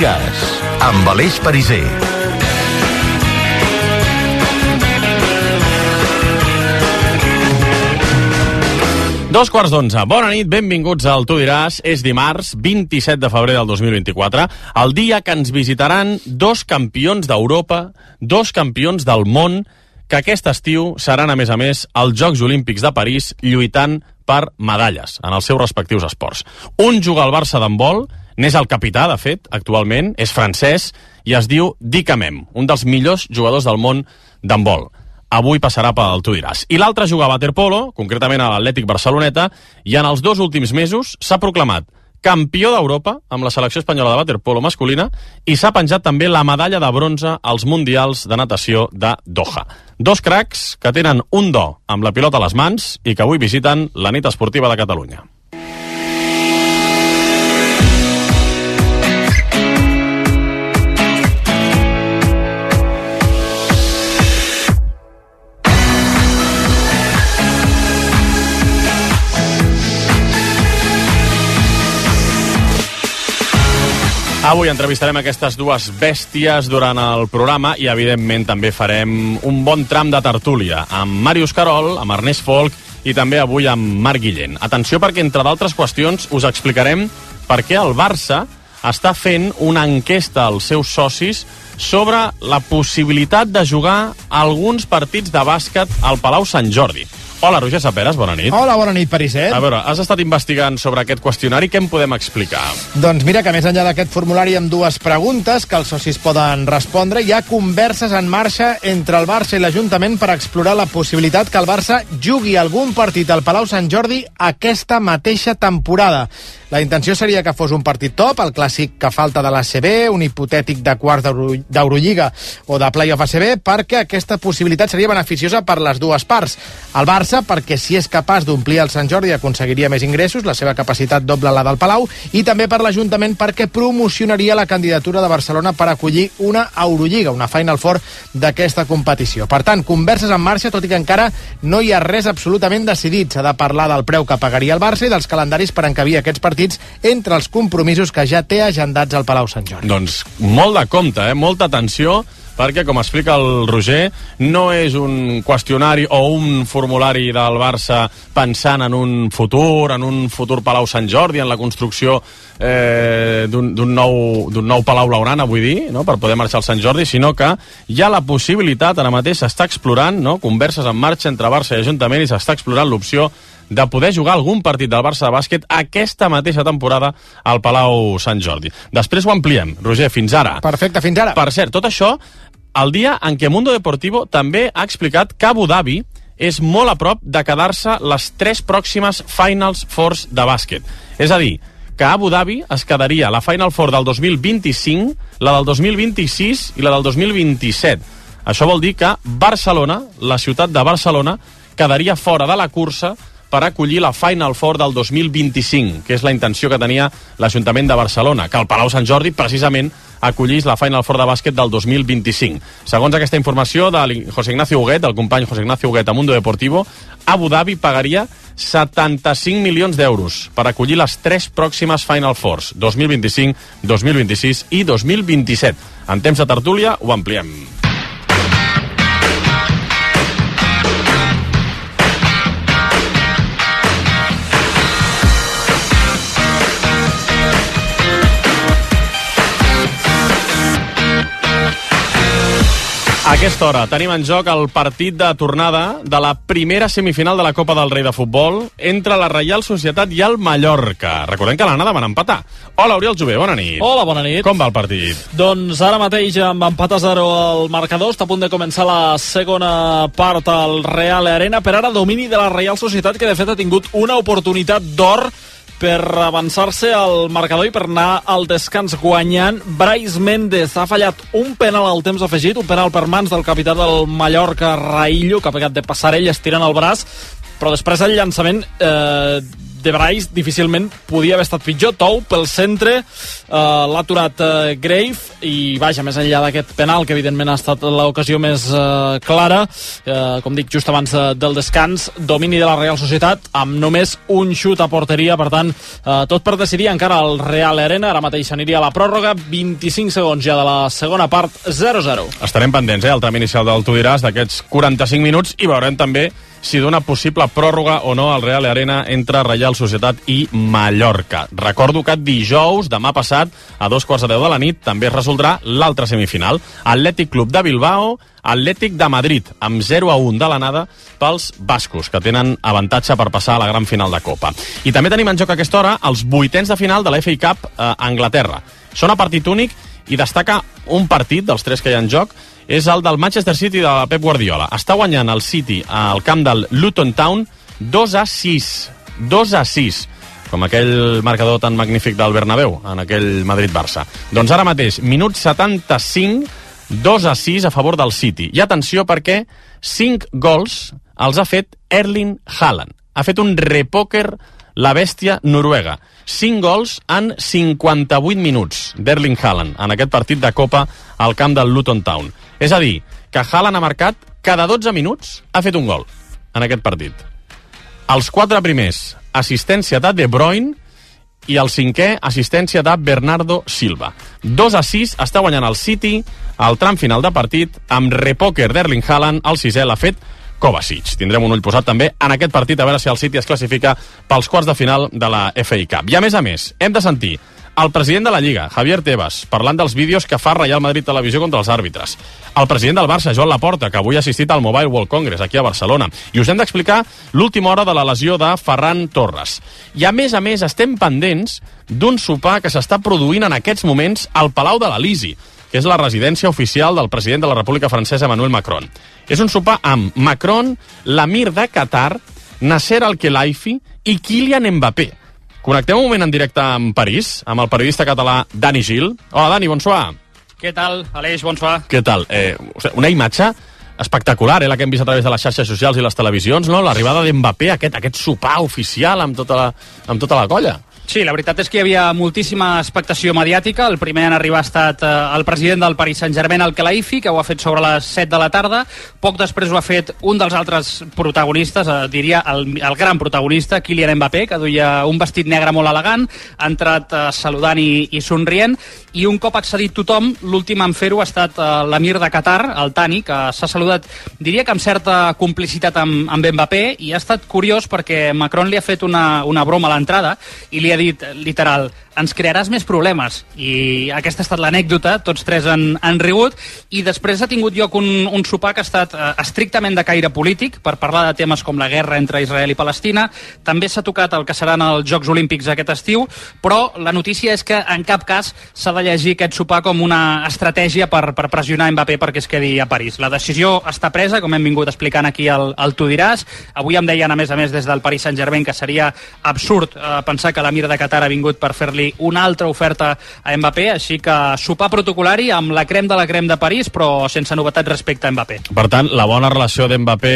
Diràs, amb Aleix Pariser. Dos quarts d'onze. Bona nit, benvinguts al Tu diràs. És dimarts, 27 de febrer del 2024, el dia que ens visitaran dos campions d'Europa, dos campions del món, que aquest estiu seran, a més a més, als Jocs Olímpics de París, lluitant per medalles en els seus respectius esports. Un juga al Barça d'handbol, n'és el capità, de fet, actualment, és francès, i es diu Dick Amem, un dels millors jugadors del món d'handbol avui passarà pel Tu diràs. I l'altre juga a waterpolo, concretament a l'Atlètic Barceloneta, i en els dos últims mesos s'ha proclamat campió d'Europa amb la selecció espanyola de waterpolo masculina i s'ha penjat també la medalla de bronze als Mundials de Natació de Doha. Dos cracs que tenen un do amb la pilota a les mans i que avui visiten la nit esportiva de Catalunya. Avui entrevistarem aquestes dues bèsties durant el programa i, evidentment, també farem un bon tram de tertúlia amb Màrius Carol, amb Ernest Folk i també avui amb Marc Guillent. Atenció perquè, entre d'altres qüestions, us explicarem per què el Barça està fent una enquesta als seus socis sobre la possibilitat de jugar alguns partits de bàsquet al Palau Sant Jordi. Hola, Roger Saperes, bona nit. Hola, bona nit, Pariset. A veure, has estat investigant sobre aquest qüestionari, què em podem explicar? Doncs mira que més enllà d'aquest formulari amb dues preguntes que els socis poden respondre, hi ha converses en marxa entre el Barça i l'Ajuntament per explorar la possibilitat que el Barça jugui algun partit al Palau Sant Jordi aquesta mateixa temporada. La intenció seria que fos un partit top, el clàssic que falta de l'ACB, un hipotètic de quarts d'Euro- d'Eurolliga o de playoff ACB, perquè aquesta possibilitat seria beneficiosa per les dues parts. El Barça, perquè si és capaç d'omplir el Sant Jordi aconseguiria més ingressos, la seva capacitat doble la del Palau, i també per l'Ajuntament perquè promocionaria la candidatura de Barcelona per acollir una Eurolliga, una Final Four d'aquesta competició. Per tant, converses en marxa, tot i que encara no hi ha res absolutament decidit. S'ha de parlar del preu que pagaria el Barça i dels calendaris per encabir aquests partits entre els compromisos que ja té agendats al Palau Sant Jordi. Doncs molt de compte, eh? molta atenció, perquè, com explica el Roger, no és un qüestionari o un formulari del Barça pensant en un futur, en un futur Palau Sant Jordi, en la construcció eh, d'un nou, nou Palau Blaugrana, vull dir, no? per poder marxar al Sant Jordi, sinó que hi ha la possibilitat, ara mateix s'està explorant, no? converses en marxa entre Barça i Ajuntament, i s'està explorant l'opció de poder jugar algun partit del Barça de bàsquet aquesta mateixa temporada al Palau Sant Jordi. Després ho ampliem. Roger, fins ara. Perfecte, fins ara. Per cert, tot això el dia en què Mundo Deportivo també ha explicat que Abu Dhabi és molt a prop de quedar-se les tres pròximes Finals Fours de bàsquet. És a dir, que Abu Dhabi es quedaria la Final Four del 2025, la del 2026 i la del 2027. Això vol dir que Barcelona, la ciutat de Barcelona, quedaria fora de la cursa per acollir la Final Four del 2025, que és la intenció que tenia l'Ajuntament de Barcelona, que el Palau Sant Jordi precisament acollís la Final Four de bàsquet del 2025. Segons aquesta informació de José Ignacio Huguet, del company José Ignacio Huguet a Mundo Deportivo, Abu Dhabi pagaria 75 milions d'euros per acollir les tres pròximes Final Fours, 2025, 2026 i 2027. En temps de tertúlia ho ampliem. Aquesta hora tenim en joc el partit de tornada de la primera semifinal de la Copa del Rei de Futbol entre la Reial Societat i el Mallorca. Recordem que a l'anada van empatar. Hola, Oriol Jové, bona nit. Hola, bona nit. Com va el partit? Doncs ara mateix amb empat a 0 al marcador, està a punt de començar la segona part al Real Arena, per ara domini de la Reial Societat, que de fet ha tingut una oportunitat d'or per avançar-se al marcador i per anar al descans guanyant. Brais Méndez ha fallat un penal al temps afegit, un penal per mans del capità del Mallorca, Raillo, que ha pegat de passarell estirant el braç, però després el llançament eh, de Brais difícilment podia haver estat pitjor. Tou pel centre, eh, l'ha aturat eh, Grave i vaja, més enllà d'aquest penal, que evidentment ha estat l'ocasió més eh, clara, eh, com dic, just abans de, del descans, domini de la Real Societat amb només un xut a porteria, per tant, eh, tot per decidir encara el Real Arena, ara mateix aniria a la pròrroga, 25 segons ja de la segona part, 0-0. Estarem pendents, eh, al tram inicial del Tu diràs, d'aquests 45 minuts, i veurem també si dona possible pròrroga o no al Real Arena entre Reial Societat i Mallorca. Recordo que dijous, demà passat, a dos quarts de deu de la nit, també es resoldrà l'altra semifinal. Atlètic Club de Bilbao, Atlètic de Madrid, amb 0 a 1 de l'anada pels bascos, que tenen avantatge per passar a la gran final de Copa. I també tenim en joc a aquesta hora els vuitens de final de la FA Cup eh, a Anglaterra. Són a partit únic i destaca un partit dels tres que hi ha en joc és el del Manchester City de Pep Guardiola. Està guanyant el City al camp del Luton Town 2 a 6. 2 a 6 com aquell marcador tan magnífic del Bernabéu, en aquell Madrid-Barça. Doncs ara mateix, minut 75, 2 a 6 a favor del City. I atenció perquè 5 gols els ha fet Erling Haaland. Ha fet un repòquer la bèstia noruega. 5 gols en 58 minuts d'Erling Haaland en aquest partit de Copa al camp del Luton Town. És a dir, que Haaland ha marcat cada 12 minuts ha fet un gol en aquest partit. Els quatre primers, assistència de De Bruyne i el cinquè, assistència de Bernardo Silva. 2 a 6 està guanyant el City al tram final de partit amb repòquer d'Erling Haaland, el sisè l'ha fet Kovacic. Tindrem un ull posat també en aquest partit a veure si el City es classifica pels quarts de final de la FA Cup. I a més a més, hem de sentir el president de la Lliga, Javier Tebas, parlant dels vídeos que fa Real Madrid Televisió contra els àrbitres. El president del Barça, Joan Laporta, que avui ha assistit al Mobile World Congress aquí a Barcelona. I us hem d'explicar l'última hora de la lesió de Ferran Torres. I a més a més estem pendents d'un sopar que s'està produint en aquests moments al Palau de l'Elisi que és la residència oficial del president de la República Francesa, Emmanuel Macron. És un sopar amb Macron, l'emir de Qatar, Nasser Al-Khelaifi i Kylian Mbappé. Connectem un moment en directe amb París, amb el periodista català Dani Gil. Hola, Dani, bonsoir. Què tal, Aleix? Bonsoir. Què tal? Eh, una imatge espectacular, eh, la que hem vist a través de les xarxes socials i les televisions, no? L'arribada d'Mbappé, aquest, aquest sopar oficial amb tota la, amb tota la colla. Sí, la veritat és que hi havia moltíssima expectació mediàtica. El primer en arribar ha estat eh, el president del Paris Saint-Germain, el Kelaifi, que ho ha fet sobre les 7 de la tarda. Poc després ho ha fet un dels altres protagonistes, eh, diria el, el gran protagonista, Kylian Mbappé, que duia un vestit negre molt elegant, ha entrat eh, saludant i, i somrient, i un cop accedit tothom, l'últim en fer-ho ha estat eh, l'emir de Qatar, el Tani, que s'ha saludat, diria que amb certa complicitat amb, amb Mbappé, i ha estat curiós perquè Macron li ha fet una, una broma a l'entrada i li ha dit, literal, ens crearàs més problemes. I aquesta ha estat l'anècdota, tots tres han, han rigut, i després ha tingut lloc un, un sopar que ha estat eh, estrictament de caire polític, per parlar de temes com la guerra entre Israel i Palestina. També s'ha tocat el que seran els Jocs Olímpics aquest estiu, però la notícia és que en cap cas s'ha de llegir aquest sopar com una estratègia per, per pressionar Mbappé perquè es quedi a París. La decisió està presa, com hem vingut explicant aquí al, al Tu diràs. Avui em deien, a més a més, des del Paris Saint-Germain que seria absurd eh, pensar que l'emir de Qatar ha vingut per fer-li una altra oferta a Mbappé, així que sopar protocolari amb la crem de la crem de París, però sense novetats respecte a Mbappé. Per tant, la bona relació d'Mbappé,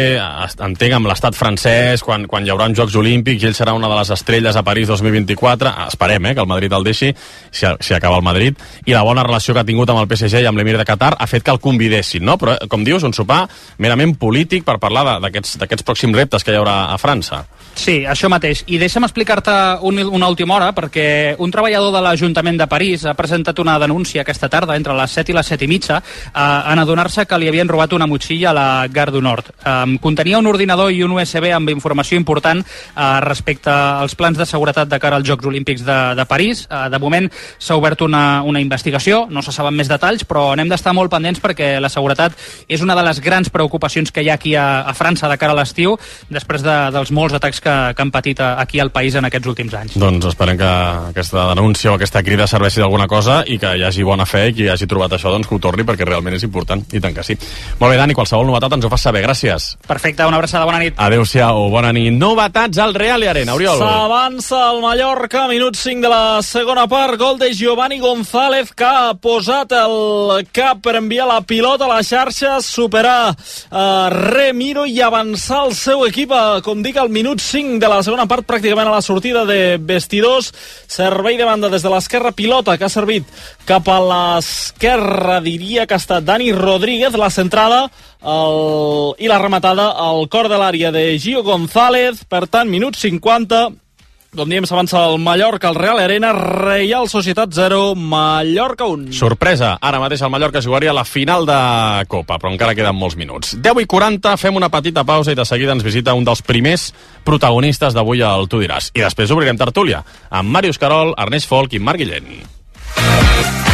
entenc, amb l'estat francès, quan, quan hi haurà uns Jocs Olímpics ell serà una de les estrelles a París 2024, esperem eh, que el Madrid el deixi, si, si acaba el Madrid, i la bona relació que ha tingut amb el PSG i amb l'Emir de Qatar ha fet que el convidessin, no? Però, eh, com dius, un sopar merament polític per parlar d'aquests pròxims reptes que hi haurà a França. Sí, això mateix. I deixa'm explicar-te un, una última hora, perquè un treballador de l'Ajuntament de París ha presentat una denúncia aquesta tarda, entre les 7 i les 7 i mitja, eh, en adonar-se que li havien robat una motxilla a la Gare du Nord. Eh, contenia un ordinador i un USB amb informació important eh, respecte als plans de seguretat de cara als Jocs Olímpics de, de París. Eh, de moment s'ha obert una, una investigació, no se saben més detalls, però n'hem d'estar molt pendents perquè la seguretat és una de les grans preocupacions que hi ha aquí a, a França de cara a l'estiu, després de, dels molts atacs que, que han patit a- aquí al país en aquests últims anys. Doncs esperem que aquesta denúncia o aquesta crida serveixi d'alguna cosa i que hi hagi bona fe i qui hagi trobat això doncs que ho torni perquè realment és important, i tant que sí. Molt bé, Dani, qualsevol novetat ens ho fas saber, gràcies. Perfecte, una abraçada, bona nit. Adéu-siau, bona nit. Novetats al Real i Arena, Oriol. S'avança el Mallorca, minut 5 de la segona part, gol de Giovanni González que ha posat el cap per enviar la pilota a la xarxa, superar uh, Remiro i avançar el seu equip, a, com dic, al minut 5 de la segona part, pràcticament a la sortida de vestidors. Servei de banda des de l'esquerra, pilota que ha servit cap a l'esquerra, diria que ha estat Dani Rodríguez, la centrada el... i la rematada al cor de l'àrea de Gio González. Per tant, minut 50, com diem, s'avança el Mallorca, el Real Arena, Reial Societat 0, Mallorca 1. Sorpresa, ara mateix el Mallorca jugaria a la final de Copa, però encara queden molts minuts. 10 i 40, fem una petita pausa i de seguida ens visita un dels primers protagonistes d'avui al Tu diràs. I després obrirem tertúlia amb Màrius Carol, Ernest Folk i Marc Guillén.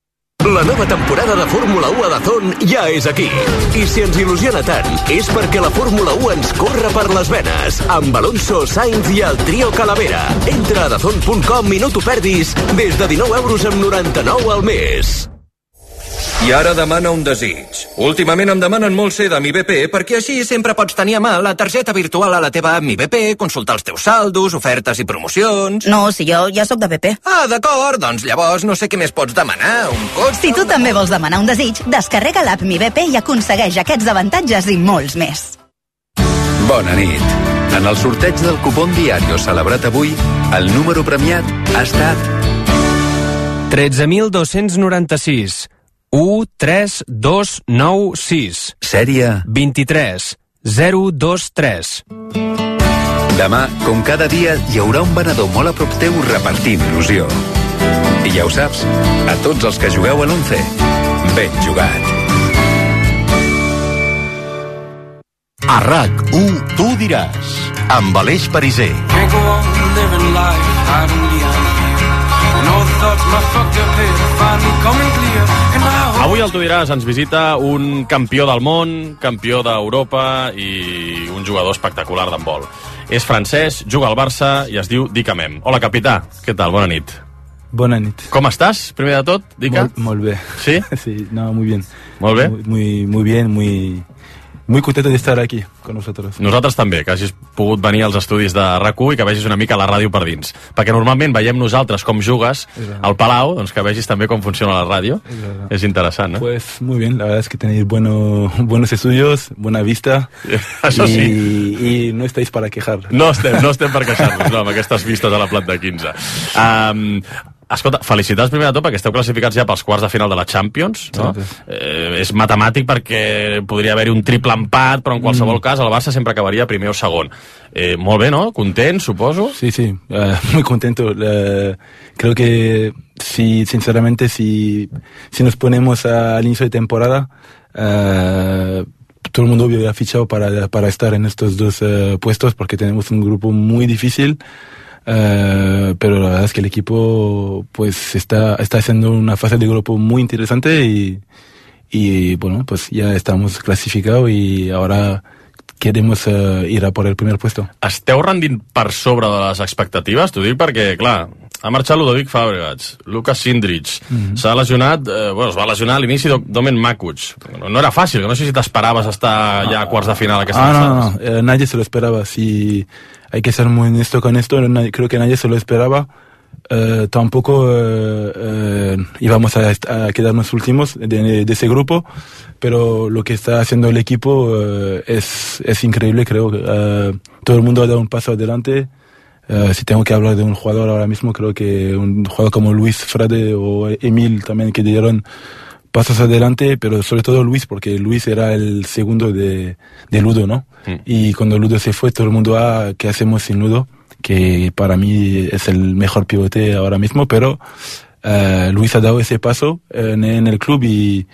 La nova temporada de Fórmula 1 a Dazón ja és aquí. I si ens il·lusiona tant, és perquè la Fórmula 1 ens corre per les venes. Amb Alonso, Sainz i el trio Calavera. Entra a dazón.com i no t'ho perdis des de 19 euros amb 99 al mes. I ara demana un desig. Últimament em demanen molt ser de mi BP perquè així sempre pots tenir a mà la targeta virtual a la teva app Mi BP, consultar els teus saldos, ofertes i promocions... No, si jo ja sóc de BP. Ah, d'acord, doncs llavors no sé què més pots demanar. Un cotxe... Si tu també vols demanar un desig, descarrega l'app Mi BP i aconsegueix aquests avantatges i molts més. Bona nit. En el sorteig del cupón diario celebrat avui, el número premiat ha estat 13.296 13296 Sèrie 23 023 Demà, com cada dia, hi haurà un venedor molt a prop teu repartint il·lusió. I ja ho saps, a tots els que jugueu a l'11, ben jugat. A RAC1, tu diràs, amb Aleix Parisser. Can't go on living life hiding behind all the thoughts my fucked up head finally coming clear. Avui al Tu diràs ens visita un campió del món, campió d'Europa i un jugador espectacular d'handbol. És francès, juga al Barça i es diu Dicamem. Hola, capità. Què tal? Bona nit. Bona nit. Com estàs, primer de tot, Dica? Molt, molt bé. ¿Sí? Sí, no, muy bien. Molt bé. Muy, muy bien, muy, muy contento de estar aquí con nosotros. Nosaltres també, que hagis pogut venir als estudis de rac i que vegis una mica la ràdio per dins. Perquè normalment veiem nosaltres com jugues al Palau, doncs que vegis també com funciona la ràdio. És interessant, no? Pues muy bien, la verdad es que tenéis bueno, buenos estudios, buena vista. Això y, sí. Y no estáis para quejar. No estem, no estem per queixar-nos, no, amb aquestes vistes a la planta 15. Um, escolta, felicitats primer de tot perquè esteu classificats ja pels quarts de final de la Champions, no? Eh, és matemàtic perquè podria haver-hi un triple empat, però en qualsevol Mm. cas el Barça sempre acabaria primer o segon. Eh, molt bé, no? Content, suposo? Sí, sí, eh, muy contento. Eh, creo que si, sinceramente, si, si nos ponemos al inicio de temporada, eh, todo el mundo hubiera fichado para, para estar en estos dos eh, puestos porque tenemos un grupo muy difícil. eh, pero la verdad es que el equipo pues está, está haciendo una fase de grupo muy interesante y, y bueno, pues ya estamos clasificados y ahora queremos eh, ir a por el primer puesto. Esteu rendint per sobre de les expectatives? T'ho dic perquè, clar, ha marxat Ludovic Fabregas, Lucas Sindrich, Mhm. s'ha lesionat, eh, bueno, es va lesionar a l'inici Do- Domen Makuc. No, no era fàcil, no sé si t'esperaves estar ja a quarts de final aquesta Ah, no, no, eh, nadie se lo esperaba. Si hay que ser muy honesto con esto, creo que nadie se lo esperaba. Eh, tampoco eh, íbamos a, a quedarnos últimos de, de ese grupo, pero lo que está haciendo el equipo es, es increíble, creo. todo el mundo ha dado un paso adelante. Si tengo que hablar de un jugador ahora mismo, creo que un jugador como Luis Frade o Emil también que dieron pasos adelante, pero sobre todo Luis, porque Luis era el segundo de, de Ludo, ¿no? Y cuando Ludo se fue, todo el mundo, ah, ¿qué hacemos sin Ludo? Que para mí es el mejor pivote ahora mismo, pero eh, Luis ha dado ese paso en, en el club y,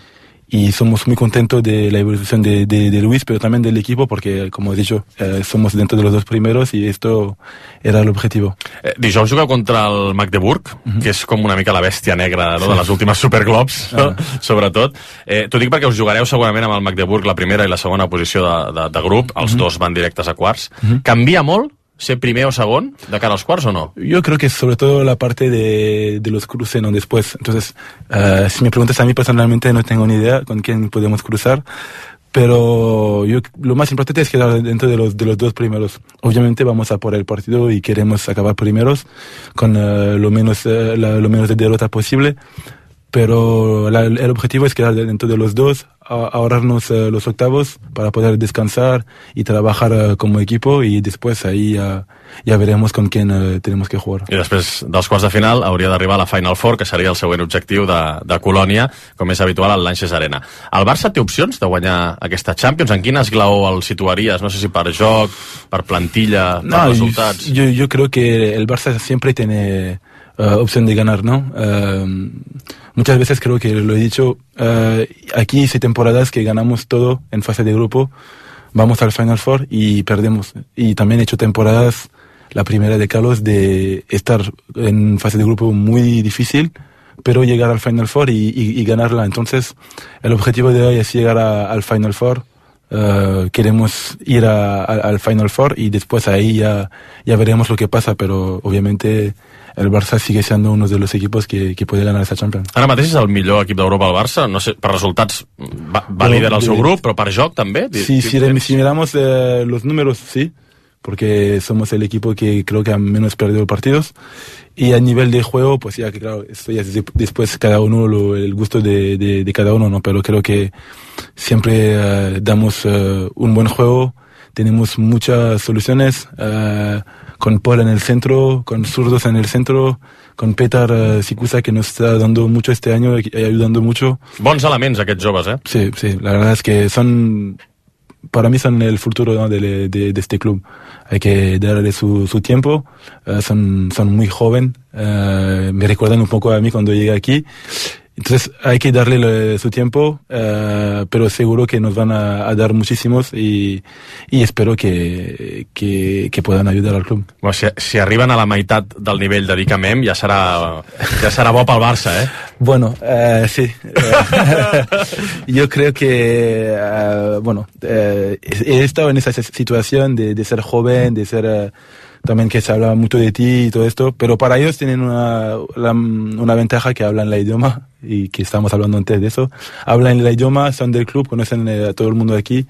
y somos muy contentos de la evolución de, de, de Luis, pero también del equipo, porque, como he dicho, eh, somos dentro de los dos primeros y esto era el objetivo. Eh, dijous jugueu contra el Magdeburg, que és com una mica la bèstia negra no, de les últimes Superglobs, no? sobretot. Eh, T'ho dic perquè us jugareu segurament amb el Magdeburg la primera i la segona posició de, de, de grup, els dos van directes a quarts. Canvia molt ser primer o segon de cara als quarts o no? Yo creo que sobre todo la parte de, de los cruces, ¿no? Después, entonces, eh, si me preguntas a mí personalmente, no tengo ni idea con quién podemos cruzar, pero yo, lo más importante es quedar dentro de los, de los dos primeros. Obviamente vamos a por el partido y queremos acabar primeros con eh, lo, menos, eh, la- lo menos de derrota posible, pero la- el objetivo es quedar dentro de los dos, a- ahorrarnos eh, los octavos para poder descansar y trabajar eh, como equipo y después ahí ya, ya veremos con quién eh, tenemos que jugar. I després dels quarts de final hauria d'arribar a la Final Four, que seria el següent objectiu de, de Colònia, com és habitual al Lanxes Arena. El Barça té opcions de guanyar aquesta Champions? En quin esglaó el situaries? No sé si per joc, per plantilla, per No, resultats... yo, yo creo que el Barça siempre tiene eh, opción de ganar, ¿no? Eh, muchas veces creo que lo he dicho, eh, aquí hice temporadas que ganamos todo en fase de grupo, vamos al Final Four y perdemos. Y también he hecho temporadas, la primera de Carlos, de estar en fase de grupo muy difícil, pero llegar al Final Four y, y- y ganarla. Entonces, el objetivo de hoy es llegar a- al Final Four. Eh, queremos ir a- a- al Final Four y después ahí ya, ya veremos lo que pasa, pero obviamente el Barça sigue siendo uno de los equipos que, que puede ganar esta Champions. Ara mateix és el millor equip d'Europa el Barça, no sé, per resultats va, va liderar el seu grup, però per joc també? Sí, si, si miramos eh, los números, sí, porque somos el equipo que creo que ha menos perdido partidos. Y a nivel de juego, pues ya que claro, esto ya es de- después cada uno lo- el gusto de, de, de cada uno, ¿no? Pero creo que siempre eh, damos eh, un buen juego, tenemos muchas soluciones, eh, con Paul en el centro, con zurdos en el centro, con Petar Sikusa que nos está dando mucho este año y ayudando mucho. Bons elements, aquests joves, eh? Sí, sí, la verdad es que son, para mí son el futuro ¿no? de, de- de este club. Hay que darle su, su tiempo, eh, son, son muy joven, eh, me recuerdan un poco a mí cuando llegué aquí. Entonces hay que darle le- su tiempo, eh, pero seguro que nos van a, a dar muchísimos y, y espero que, que, que puedan ayudar al club. Bueno, si, si arriben a la meitat del nivell de Dicamem, ja serà, ja serà bo pel Barça, eh? Bueno, eh, sí. Eh, yo creo que, eh, bueno, he estado en esa situación de, de ser joven, de ser también que se habla mucho de ti y todo esto, pero para ellos tienen una, una ventaja que hablan la idioma y que estamos hablando antes de eso. Hablan el idioma, son del club, conocen eh, a todo el mundo aquí.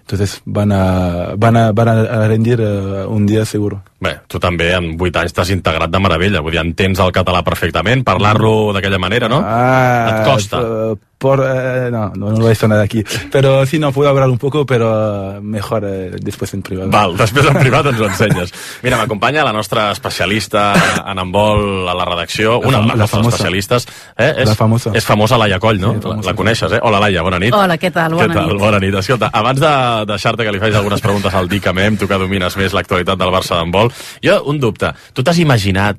Entonces van a, van a, van a rendir eh, un día seguro. Bé, tu també en 8 anys t'has integrat de meravella, vull dir, entens el català perfectament, parlar-lo d'aquella manera, no? Ah, Et costa. Por, por, eh, no, no, no lo he hecho nada aquí. Pero sí, no, puedo hablar un poco, pero eh, mejor eh, después en privado. Val, després en privat ens ho ensenyes. Mira, m'acompanya la nostra especialista en handbol a la redacció, La una de les nostres famosa. especialistes. Eh? És, La famosa. És famosa Laia Coll, no? la, la coneixes, eh? Hola, Laia, bona nit. Hola, què tal? Bona què tal? nit. Bona nit. Escolta, abans de deixar-te que li facis algunes preguntes al Dicamem, tu que domines més l'actualitat del Barça d'handbol, jo, un dubte. Tu t'has imaginat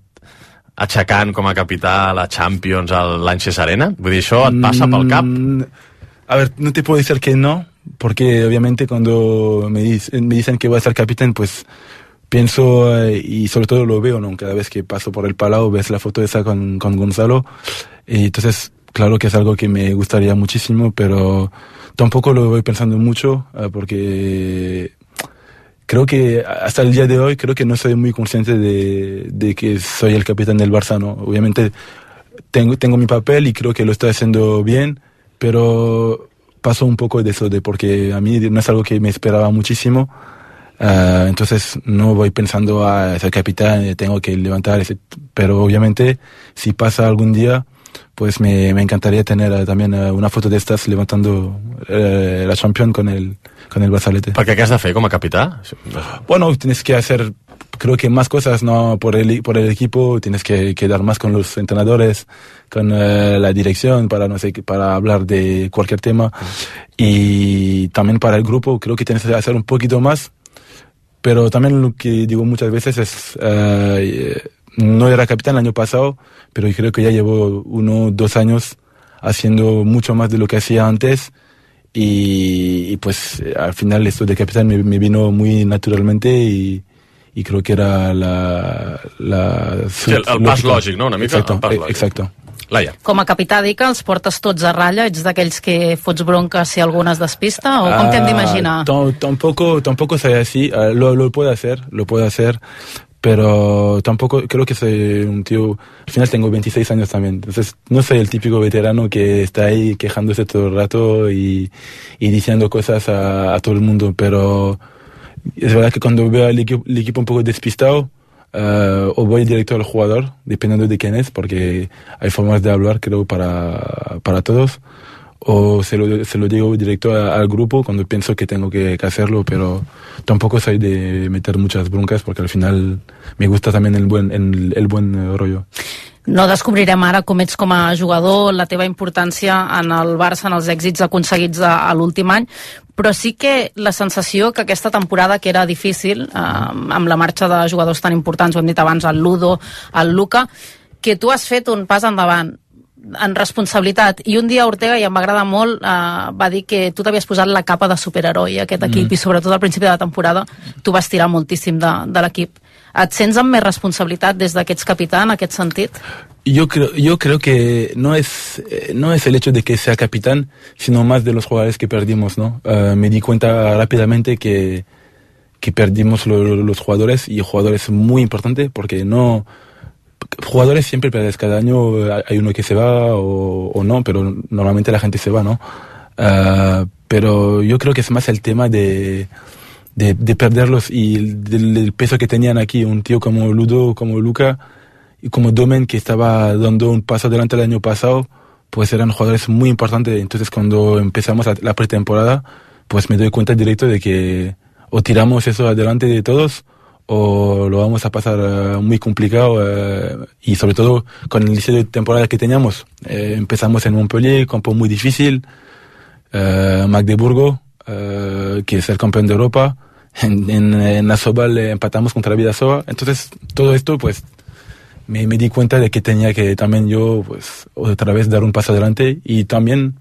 aixecant com a capità la Champions a l'Anxes Arena? Vull dir, això et passa pel cap? Mm, A ver, no te puedo decir que no, porque obviamente cuando me dicen, me dicen que voy a ser capitán, pues pienso eh, y sobre todo lo veo, ¿no? Cada vez que paso por el palau ves la foto esa con, con Gonzalo. Y entonces, claro que es algo que me gustaría muchísimo, pero tampoco lo voy pensando mucho, eh, porque creo que hasta el día de hoy creo que no soy muy consciente de, de que soy el capitán del Barça, ¿no? Obviamente tengo, tengo mi papel y creo que lo estoy haciendo bien, pero paso un poco de eso, de porque a mí no es algo que me esperaba muchísimo. Ah, entonces no voy pensando a ser capitán, tengo que levantar, ese, pero obviamente si pasa algún día, pues me, me encantaría tener eh, también eh, una foto de estas levantando eh, la Champions con el, con el Barzalete. Perquè què has de fer com a capità? Bueno, tienes que hacer, creo que más cosas, ¿no? Por el, por el equipo, tienes que quedar más con los entrenadores, con la dirección, para, no sé, para hablar de cualquier tema. Y también para el grupo, creo que tienes que hacer un poquito más. Pero también lo que digo muchas veces es, no era capitán el año pasado, pero creo que ya llevo uno, dos años haciendo mucho más de lo que hacía antes. Y, y pues eh, al final esto de capitán me, me vino muy naturalmente y, y creo que era la... la Sí, el- el pas lògic, no? Una mica Exacto, el pas eh, lògic. exacto. Laia. Com a capità, dic que els portes tots a ratlla? Ets d'aquells que fots bronca si algú es despista? O com t'hem d'imaginar? Ah, tam- tampoco, tampoco soy así. Ah, lo, lo puedo hacer, lo puedo hacer. Pero tampoco creo que soy un tío. Al final tengo 26 años también. Entonces no soy el típico veterano que está ahí quejándose todo el rato y, y diciendo cosas a, todo el mundo. Pero es verdad que cuando veo al equipo, el equipo un poco despistado, eh, o voy directo al jugador, dependiendo de quién es, porque hay formas de hablar, creo, para, para todos. O se lo, se lo digo directo a- al grupo cuando pienso que tengo que, que hacerlo, pero tampoco soy de meter muchas broncas porque al final me gusta también el buen, el, el buen rollo. No descobrirem ara com ets com a jugador, la teva importància en el Barça, en els èxits aconseguits a, a l'últim any, però sí que la sensació que aquesta temporada, que era difícil, eh, amb la marxa de jugadors tan importants, ho hem dit abans, el Ludo, el Luca, que tu has fet un pas endavant en responsabilitat i un dia Ortega, i em va agradar molt eh, va dir que tu t'havies posat la capa de superheroi a aquest equip Mm. i sobretot al principi de la temporada tu vas tirar moltíssim de, de l'equip et sents amb més responsabilitat des que ets capità en aquest sentit? Yo creo, yo creo que no es, eh, no es el hecho de que sea capitán, sino más de los jugadores que perdimos, ¿no? Eh, me di cuenta rápidamente que, que perdimos lo- lo- los jugadores y jugadores muy importantes porque no, jugadores siempre pierdes, cada año eh, hay uno que se va o, o no, pero normalmente la gente se va, ¿no? Eh, pero yo creo que es más el tema de, de, de perderlos y el- del, del peso que tenían aquí, un tío como Ludo, como Luca y como Domen que estaba dando un paso adelante el año pasado, pues eran jugadores muy importantes. Entonces cuando empezamos la, la pretemporada, pues me doy cuenta directo de que o tiramos eso adelante de todos o lo vamos a pasar eh, muy complicado eh, y sobre todo con el inicio de temporada que teníamos. Eh, empezamos en Montpellier, campo muy difícil, Magdeburgo, que es el campeón de Europa. En, en, en empatamos contra Vidasoa. Entonces, todo esto, pues, me, me di cuenta de que tenía que también yo, pues, otra vez dar un paso adelante y también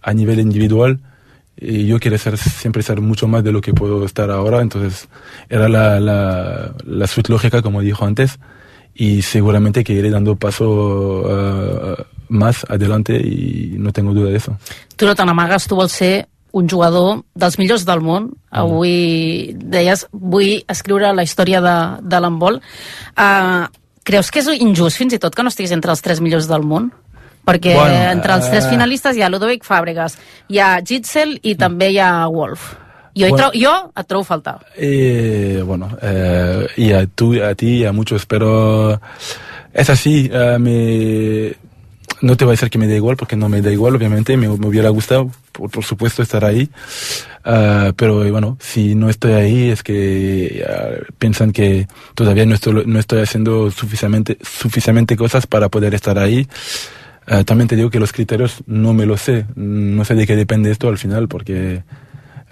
a nivel individual. Y yo quiero ser, siempre ser mucho más de lo que puedo estar ahora. Entonces, era la, la, la suite lógica, como dijo antes. Y seguramente que iré dando paso eh, más adelante y no tengo duda de eso. Tu no te n'amagues, tu vols ser un jugador dels millors del món. Avui deies, vull escriure la història de, de l'handbol. Uh, creus que és injust fins i tot que no estiguis entre els tres millors del món? Perquè Bueno, entre els tres eh, finalistes hi ha Ludovic Fàbregas, hi ha Gitzel i també hi ha Wolf. Jo, Bueno. trobo, jo et trobo a faltar. Eh, bueno, eh, y a, tú, a ti y a muchos, pero es así. eh, me, no te voy a decir que me da igual, porque no me da igual, obviamente. Me, me hubiera gustado, por, por supuesto, estar ahí. Eh, pero eh, bueno, si no estoy ahí es que eh, piensan que todavía no estoy, no estoy haciendo suficientemente, suficientemente cosas para poder estar ahí. Eh, también te digo que los criterios no me lo sé. No sé de qué depende esto al final, porque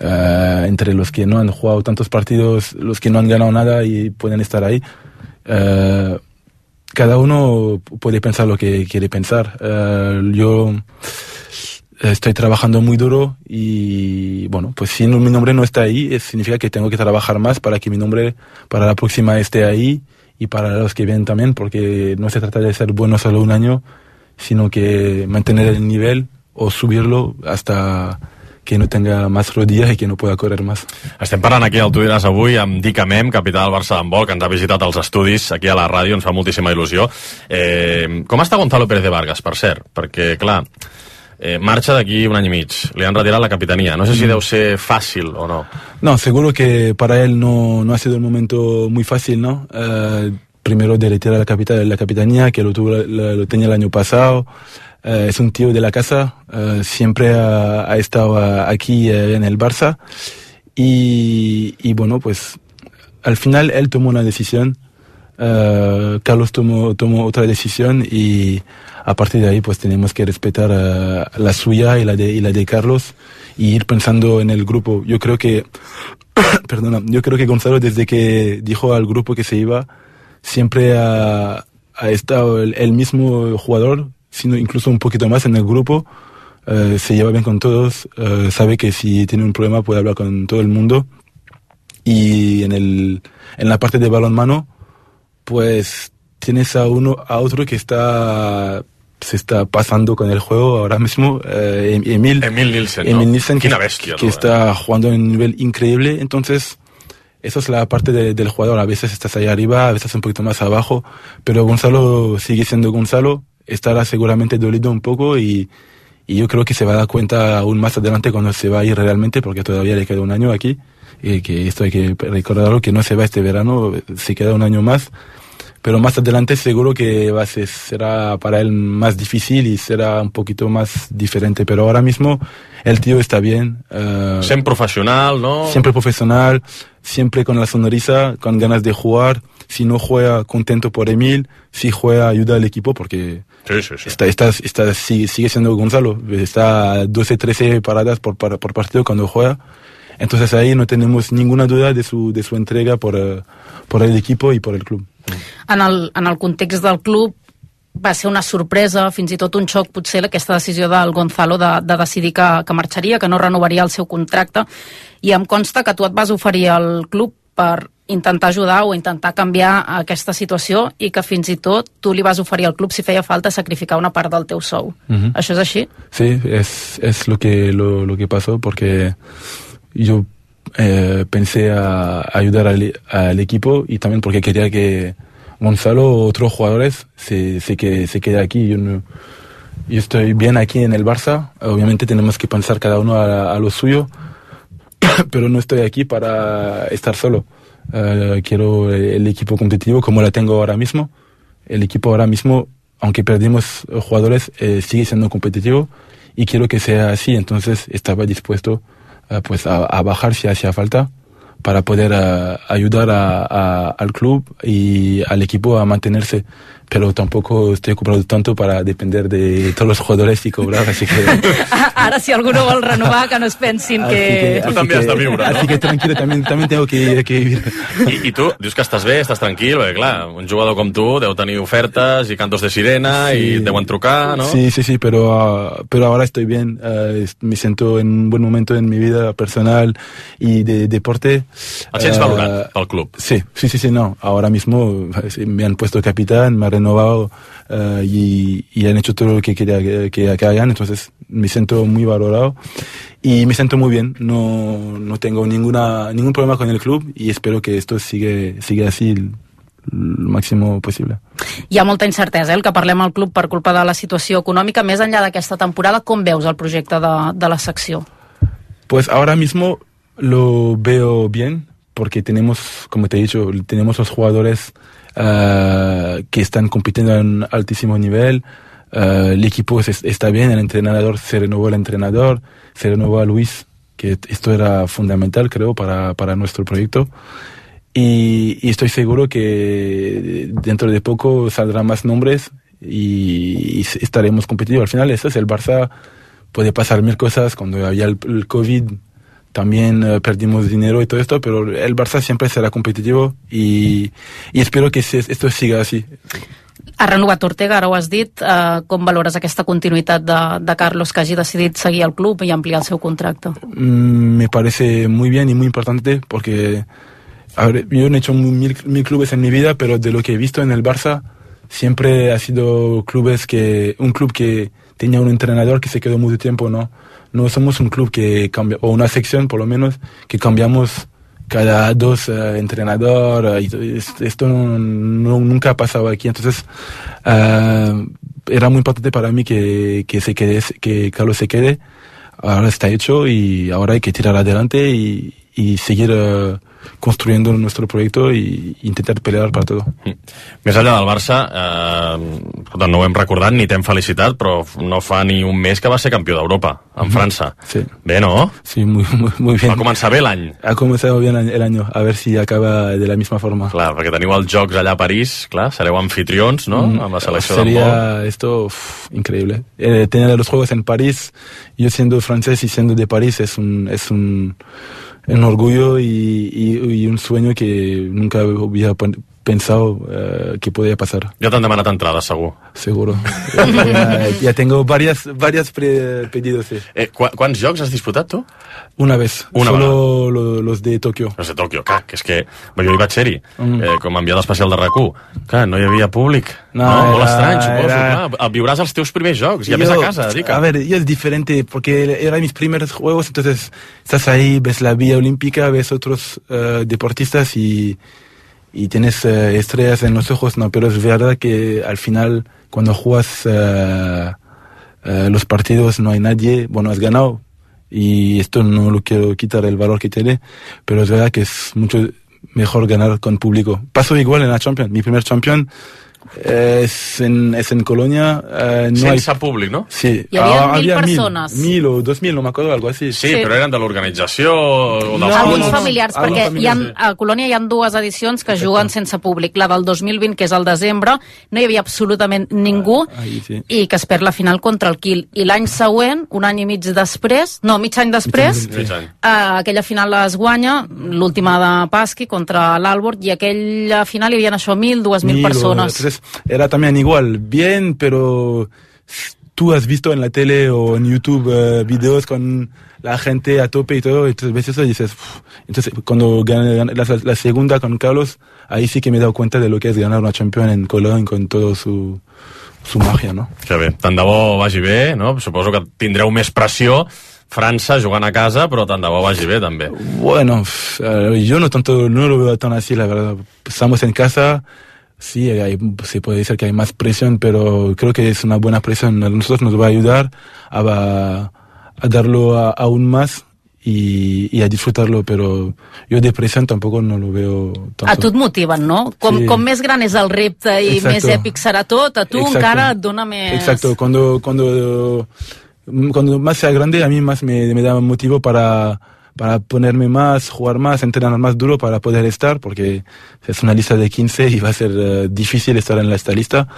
eh, entre los que no han jugado tantos partidos, los que no han ganado nada y pueden estar ahí. eh, cada uno puede pensar lo que quiere pensar. Yo estoy trabajando muy duro y bueno, pues si no- mi nombre no está ahí, significa que tengo que trabajar más para que mi nombre para la próxima esté ahí y para los que vienen también, porque no se trata de ser bueno solo un año, sino que mantener el nivel o subirlo hasta que no tenga más rodillas y que no pueda correr más. Estem parlant aquí al Tu diràs avui amb Dic Amem, capità del Barça d'handbol, que ens ha visitat als estudis aquí a la ràdio, ens fa moltíssima il·lusió. Eh, com està Gonzalo Pérez de Vargas, per cert? Perquè, clar, eh, marxa d'aquí un any i mig, li han retirat la capitania. No sé si Mm. deu ser fàcil o no. No, seguro que para él no, no ha sido el momento muy fácil, ¿no? Eh, primero de retirar la, capita- la capitanía, que lo, tuvo, la- lo tenía el año pasado. Eh, es un tío de la casa, eh, siempre ha, ha estado aquí eh, en el Barça. Y, y bueno, pues al final él tomó una decisión, Carlos tomó, tomó otra decisión y a partir de ahí pues tenemos que respetar la suya y la, de, y la de Carlos y ir pensando en el grupo. Yo creo que, perdona, yo creo que Gonzalo desde que dijo al grupo que se iba, siempre ha, ha estado el, el mismo jugador, sino incluso un poquito más en el grupo. Eh, se lleva bien con todos, eh, sabe que si tiene un problema puede hablar con todo el mundo. Y en, el, en la parte de balonmano, pues tienes a uno, a otro que está se está pasando con el juego ahora mismo, eh, Em- Emil. Emil Nielsen, Emil no? Nielsen, que, que está jugando en un nivel increíble. Entonces, eso es la parte de- del jugador. A veces estás ahí arriba, a veces un poquito más abajo. Pero Gonzalo sigue siendo Gonzalo. Estará seguramente dolido un poco y, y yo creo que se va a dar cuenta aún más adelante cuando se va a ir realmente, porque todavía le queda un año aquí. Y que esto hay que recordarlo, que no se va este verano, se queda un año más. Pero más adelante seguro que va a ser, será para él más difícil y será un poquito más diferente. Pero ahora mismo el tío está bien. eh, Sent professional, no? Siempre profesional, siempre con la sonrisa, con ganas de jugar. Si no juega, contento por Emil. Si juega, ayuda al equipo porque Sí, sí, sí. está, está, está- sigue, sigue siendo Gonzalo. Está a 12, 13 paradas por, par- por partido cuando juega. Entonces ahí no tenemos ninguna duda de su, de su entrega por, eh, por el equipo y por el club. En el, en el context del club va ser una sorpresa, fins i tot un xoc potser aquesta decisió del Gonzalo de, de decidir que, que marxaria, que no renovaria el seu contracte i em consta que tu et vas oferir al club per intentar ajudar o intentar canviar aquesta situació i que fins i tot tu li vas oferir al club si feia falta sacrificar una part del teu sou. Ujú. Això és així? Sí, es, es lo, que, lo, lo que pasó porque yo eh, pensé a ayudar al, al equipo y también porque quería que Gonzalo otros jugadores se, se, que, se quede aquí. Yo, no- yo estoy bien aquí en el Barça, obviamente tenemos que pensar cada uno a, a lo suyo, pero no estoy aquí para estar solo. Eh, quiero el equipo competitivo como la tengo ahora mismo. El equipo ahora mismo, aunque perdimos jugadores, eh, sigue siendo competitivo y quiero que sea así. Entonces estaba dispuesto pues a, a bajar si hacía falta para poder eh, ayudar a- al club y al equipo a mantenerse. Pero tampoco estoy cobrando tanto para depender de todos los jugadores y cobrar, así que... Ara, si algú no vol renovar, que no es pensin Así que... así que- Así que tranquilo, también, también tengo que, que vivir. I, I tu dius que estàs bé, estàs tranquil, perquè clar, un jugador com tu deu tenir ofertes i cantos de sirena Sí. i et deuen trucar, no? Sí, sí, sí, pero, ah, pero ahora estoy bien. ah, es- me siento en un buen momento en mi vida personal y de deporte. Et sents Ah, valorat pel club? Sí, sí, sí, sí, no. Ahora mismo me han puesto capitán, me han renovado ah, y, y han hecho todo lo que quería que, que- hagan, entonces me siento muy valorado y me siento muy bien. No, no tengo ninguna, ningún problema con el club y espero que esto sigue, siga así el, máximo posible. Hi ha molta incertesa, eh, el que parlem al club per culpa de la situació econòmica. Més enllà d'aquesta temporada, com veus el projecte de, de la secció? Pues ahora mismo lo veo bien porque tenemos, como te he dicho, tenemos los jugadores ah, que están compitiendo en altísimo nivel. ah, el equipo es- está bien, el entrenador se renovó el entrenador, se renovó a Luis, que esto era fundamental, creo, para, para nuestro proyecto. Y, y estoy seguro que dentro de poco saldrán más nombres y, y estaremos competitivos. Al final, eso es el Barça. Puede pasar mil cosas. Cuando había el, el COVID, también eh, perdimos dinero y todo esto, pero el Barça siempre será competitivo y, y espero que se- esto siga así. Ha renovat Ortega, ara ho has dit. Eh, com valores aquesta continuïtat de, de Carlos, que hagi decidit seguir al club i ampliar el seu contracte? Mm, me parece muy bien y muy importante porque a ver, yo he hecho mil, mil clubes en mi vida, pero de lo que he visto en el Barça siempre ha sido clubes que un club que tenía un entrenador que se quedó mucho tiempo, no. No somos un club que cambia, o una sección por lo menos, que cambiamos cada dos eh, entrenador, eh, y to- es- esto no- nunca ha pasado aquí. Entonces, eh, era muy importante para mí que, que se quede, que Carlos se quede. Ahora está hecho y ahora hay que tirar adelante y, seguir eh, construyendo nuestro proyecto y intentar pelear para todo. Més enllà del Barça, eh, escolta, no ho hem recordat ni t'hem felicitat, però no fa ni un mes que va ser campió d'Europa, en. França. Sí. Bé, no? Sí, muy, muy, muy bien. Va començar bé l'any. Ha comenzado bien el año, a ver si acaba de la misma forma. Clar, perquè teniu els Jocs allà a París, clar, sereu anfitrions, no?, Mm, amb la selecció d'handbol. Sería esto uf, increíble. Eh, tener los juegos en París, yo siendo francés y siendo de París, es un, es un, un orgullo y, y- y un sueño que nunca hubiera pensado eh, que podía pasar. Ja t'han demanat entrades, segur. Seguro. ya, ya tengo varias, varias pre- pedidos. sí. Eh, qu quants jocs has disputat, tu? Una vez. Una Solo lo- los de Tokio. Els de Tòquio, clar, que és que jo hi vaig ser-hi, Mm. eh, com a enviat especial de rac Clar, no hi havia públic. No, No, molt era- estrany, suposo. era- Clar, viuràs els teus primers jocs, i a més a casa, dica. A ver, yo es diferente porque eran mis primeros juegos, entonces estás ahí, ves la vía olímpica, ves otros eh, deportistas y, y tienes eh, estrellas en los ojos, no, pero es verdad que al final cuando juegas eh, eh, los partidos no hay nadie, bueno, has ganado y esto no lo quiero quitar el valor que tiene, pero es verdad que es mucho mejor ganar con público. Pasó igual en la Champions, mi primer Champion eh, es, en, es en Colonia, eh, no hay Sense públic, no? Sí, Hi havia Ah, mil había persones. Mil, mil o dos mil, no me acuerdo, algo así. Sí, però eren de l'organització o dels Alguns clubs. familiars, Alguns perquè hi ha, a Colònia hi ha dues edicions que juguen sense públic. La del 2020, que és al desembre, no hi havia absolutament ningú Ahí sí. i que es perd la final contra el Kiel. I l'any següent, un any i mig després, no, mig any després, Mig any. eh, aquella final es guanya, l'última de Pasqui contra l'Albert, i aquella final hi havia això, 1.000, 2.000 Mil o- persones. Era también igual, bien, pero tú has visto en la tele o en YouTube eh, videos con la gente a tope y todo, entonces ves eso y dices, "Uf". entonces cuando gané, gané la, la segunda con Carlos, ahí sí que me he dado cuenta de lo que es ganar una Champions en Colón con todo su, su magia, ¿no? Que bé, tant de bo vagi bé, no? Suposo que tindreu més pressió França jugant a casa, però tant de bo vagi bé, també. Bueno, pf, eh, yo no tanto, no lo veo tan así, la verdad. Estamos en casa, sí, hay- se puede decir que hay más presión, pero creo que es una buena presión. A nosotros nos va a ayudar a, a darlo a- aún más y, y a disfrutarlo, pero yo de presión tampoco no lo veo tanto. A tu et motiven, no? Com, Sí. com més gran és el repte i Exacto. més èpic serà tot, a tu Exacto. encara et dona més... Exacto, cuando, cuando, cuando más sea grande, a mí más me, me da motivo para, para ponerme más, jugar más, entrenar más duro para poder estar, porque es una lista de 15 y va a ser eh, difícil estar en esta lista,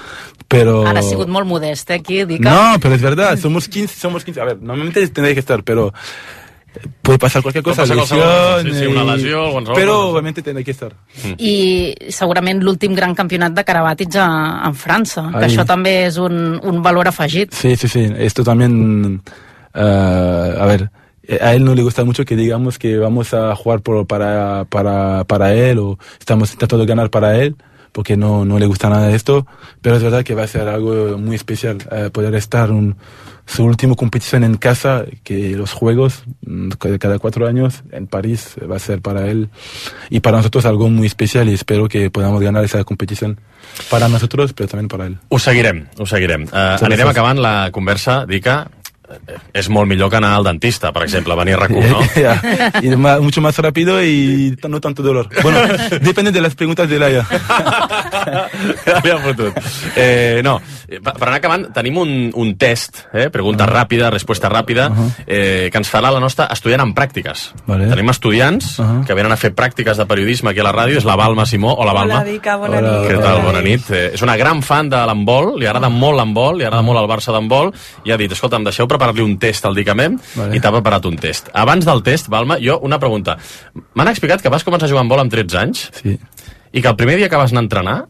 pero... Ara ha sigut molt modest, eh, aquí, dic. No, pero es verdad, somos 15, somos 15. A ver, normalmente tendría que estar, pero puede pasar cualquier cosa, qualsevol cosa, sí, sí, una y- lesió, qualsevol pero cosa. obviamente tendré que estar. I segurament l'últim gran campionat de Karabatic a, en França, que Ai. això també és un, un valor afegit. Sí, sí, sí. Esto también, eh, a ver, eh, a él no le gusta mucho que digamos que vamos a jugar por, para, para, para él o estamos intentando ganar para él, porque no, no le gusta nada esto, pero es verdad que va a ser algo muy especial eh, poder estar un, su última competición en casa, que los juegos mm, cada- cuatro años en París va a ser para él y para nosotros algo muy especial y espero que podamos ganar esa competición para nosotros, pero también para él. Ho seguirem, ho seguirem. Uh, anirem acabant la conversa. Dica, eh, és molt millor que anar al dentista, per exemple, venir a rac no? Ya, y ma- mucho más rápido y no tanto dolor. Bueno, depende de las preguntas de Laia. ja li ha fotut. Eh, no, eh, per anar acabant, tenim un, un test, eh? pregunta ràpida, resposta ràpida, eh, que ens farà la nostra estudiant en pràctiques. Vale. Tenim estudiants que venen a fer pràctiques de periodisme aquí a la ràdio, és la Balma Simó. Hola, Balma. Hola, Dica, bona Hola. nit. Què tal? Bona nit. Eh, és una gran fan de l'handbol, li agrada molt l'handbol, li agrada molt el Barça d'handbol, i ha dit, escolta, em deixeu preparar-li un test al Dicament, Vale. i t'ha preparat un test. Abans del test, Balma, jo una pregunta. M'han explicat que vas començar a jugar a handbol amb 13 anys, Sí. i que el primer dia que vas anar a entrenar,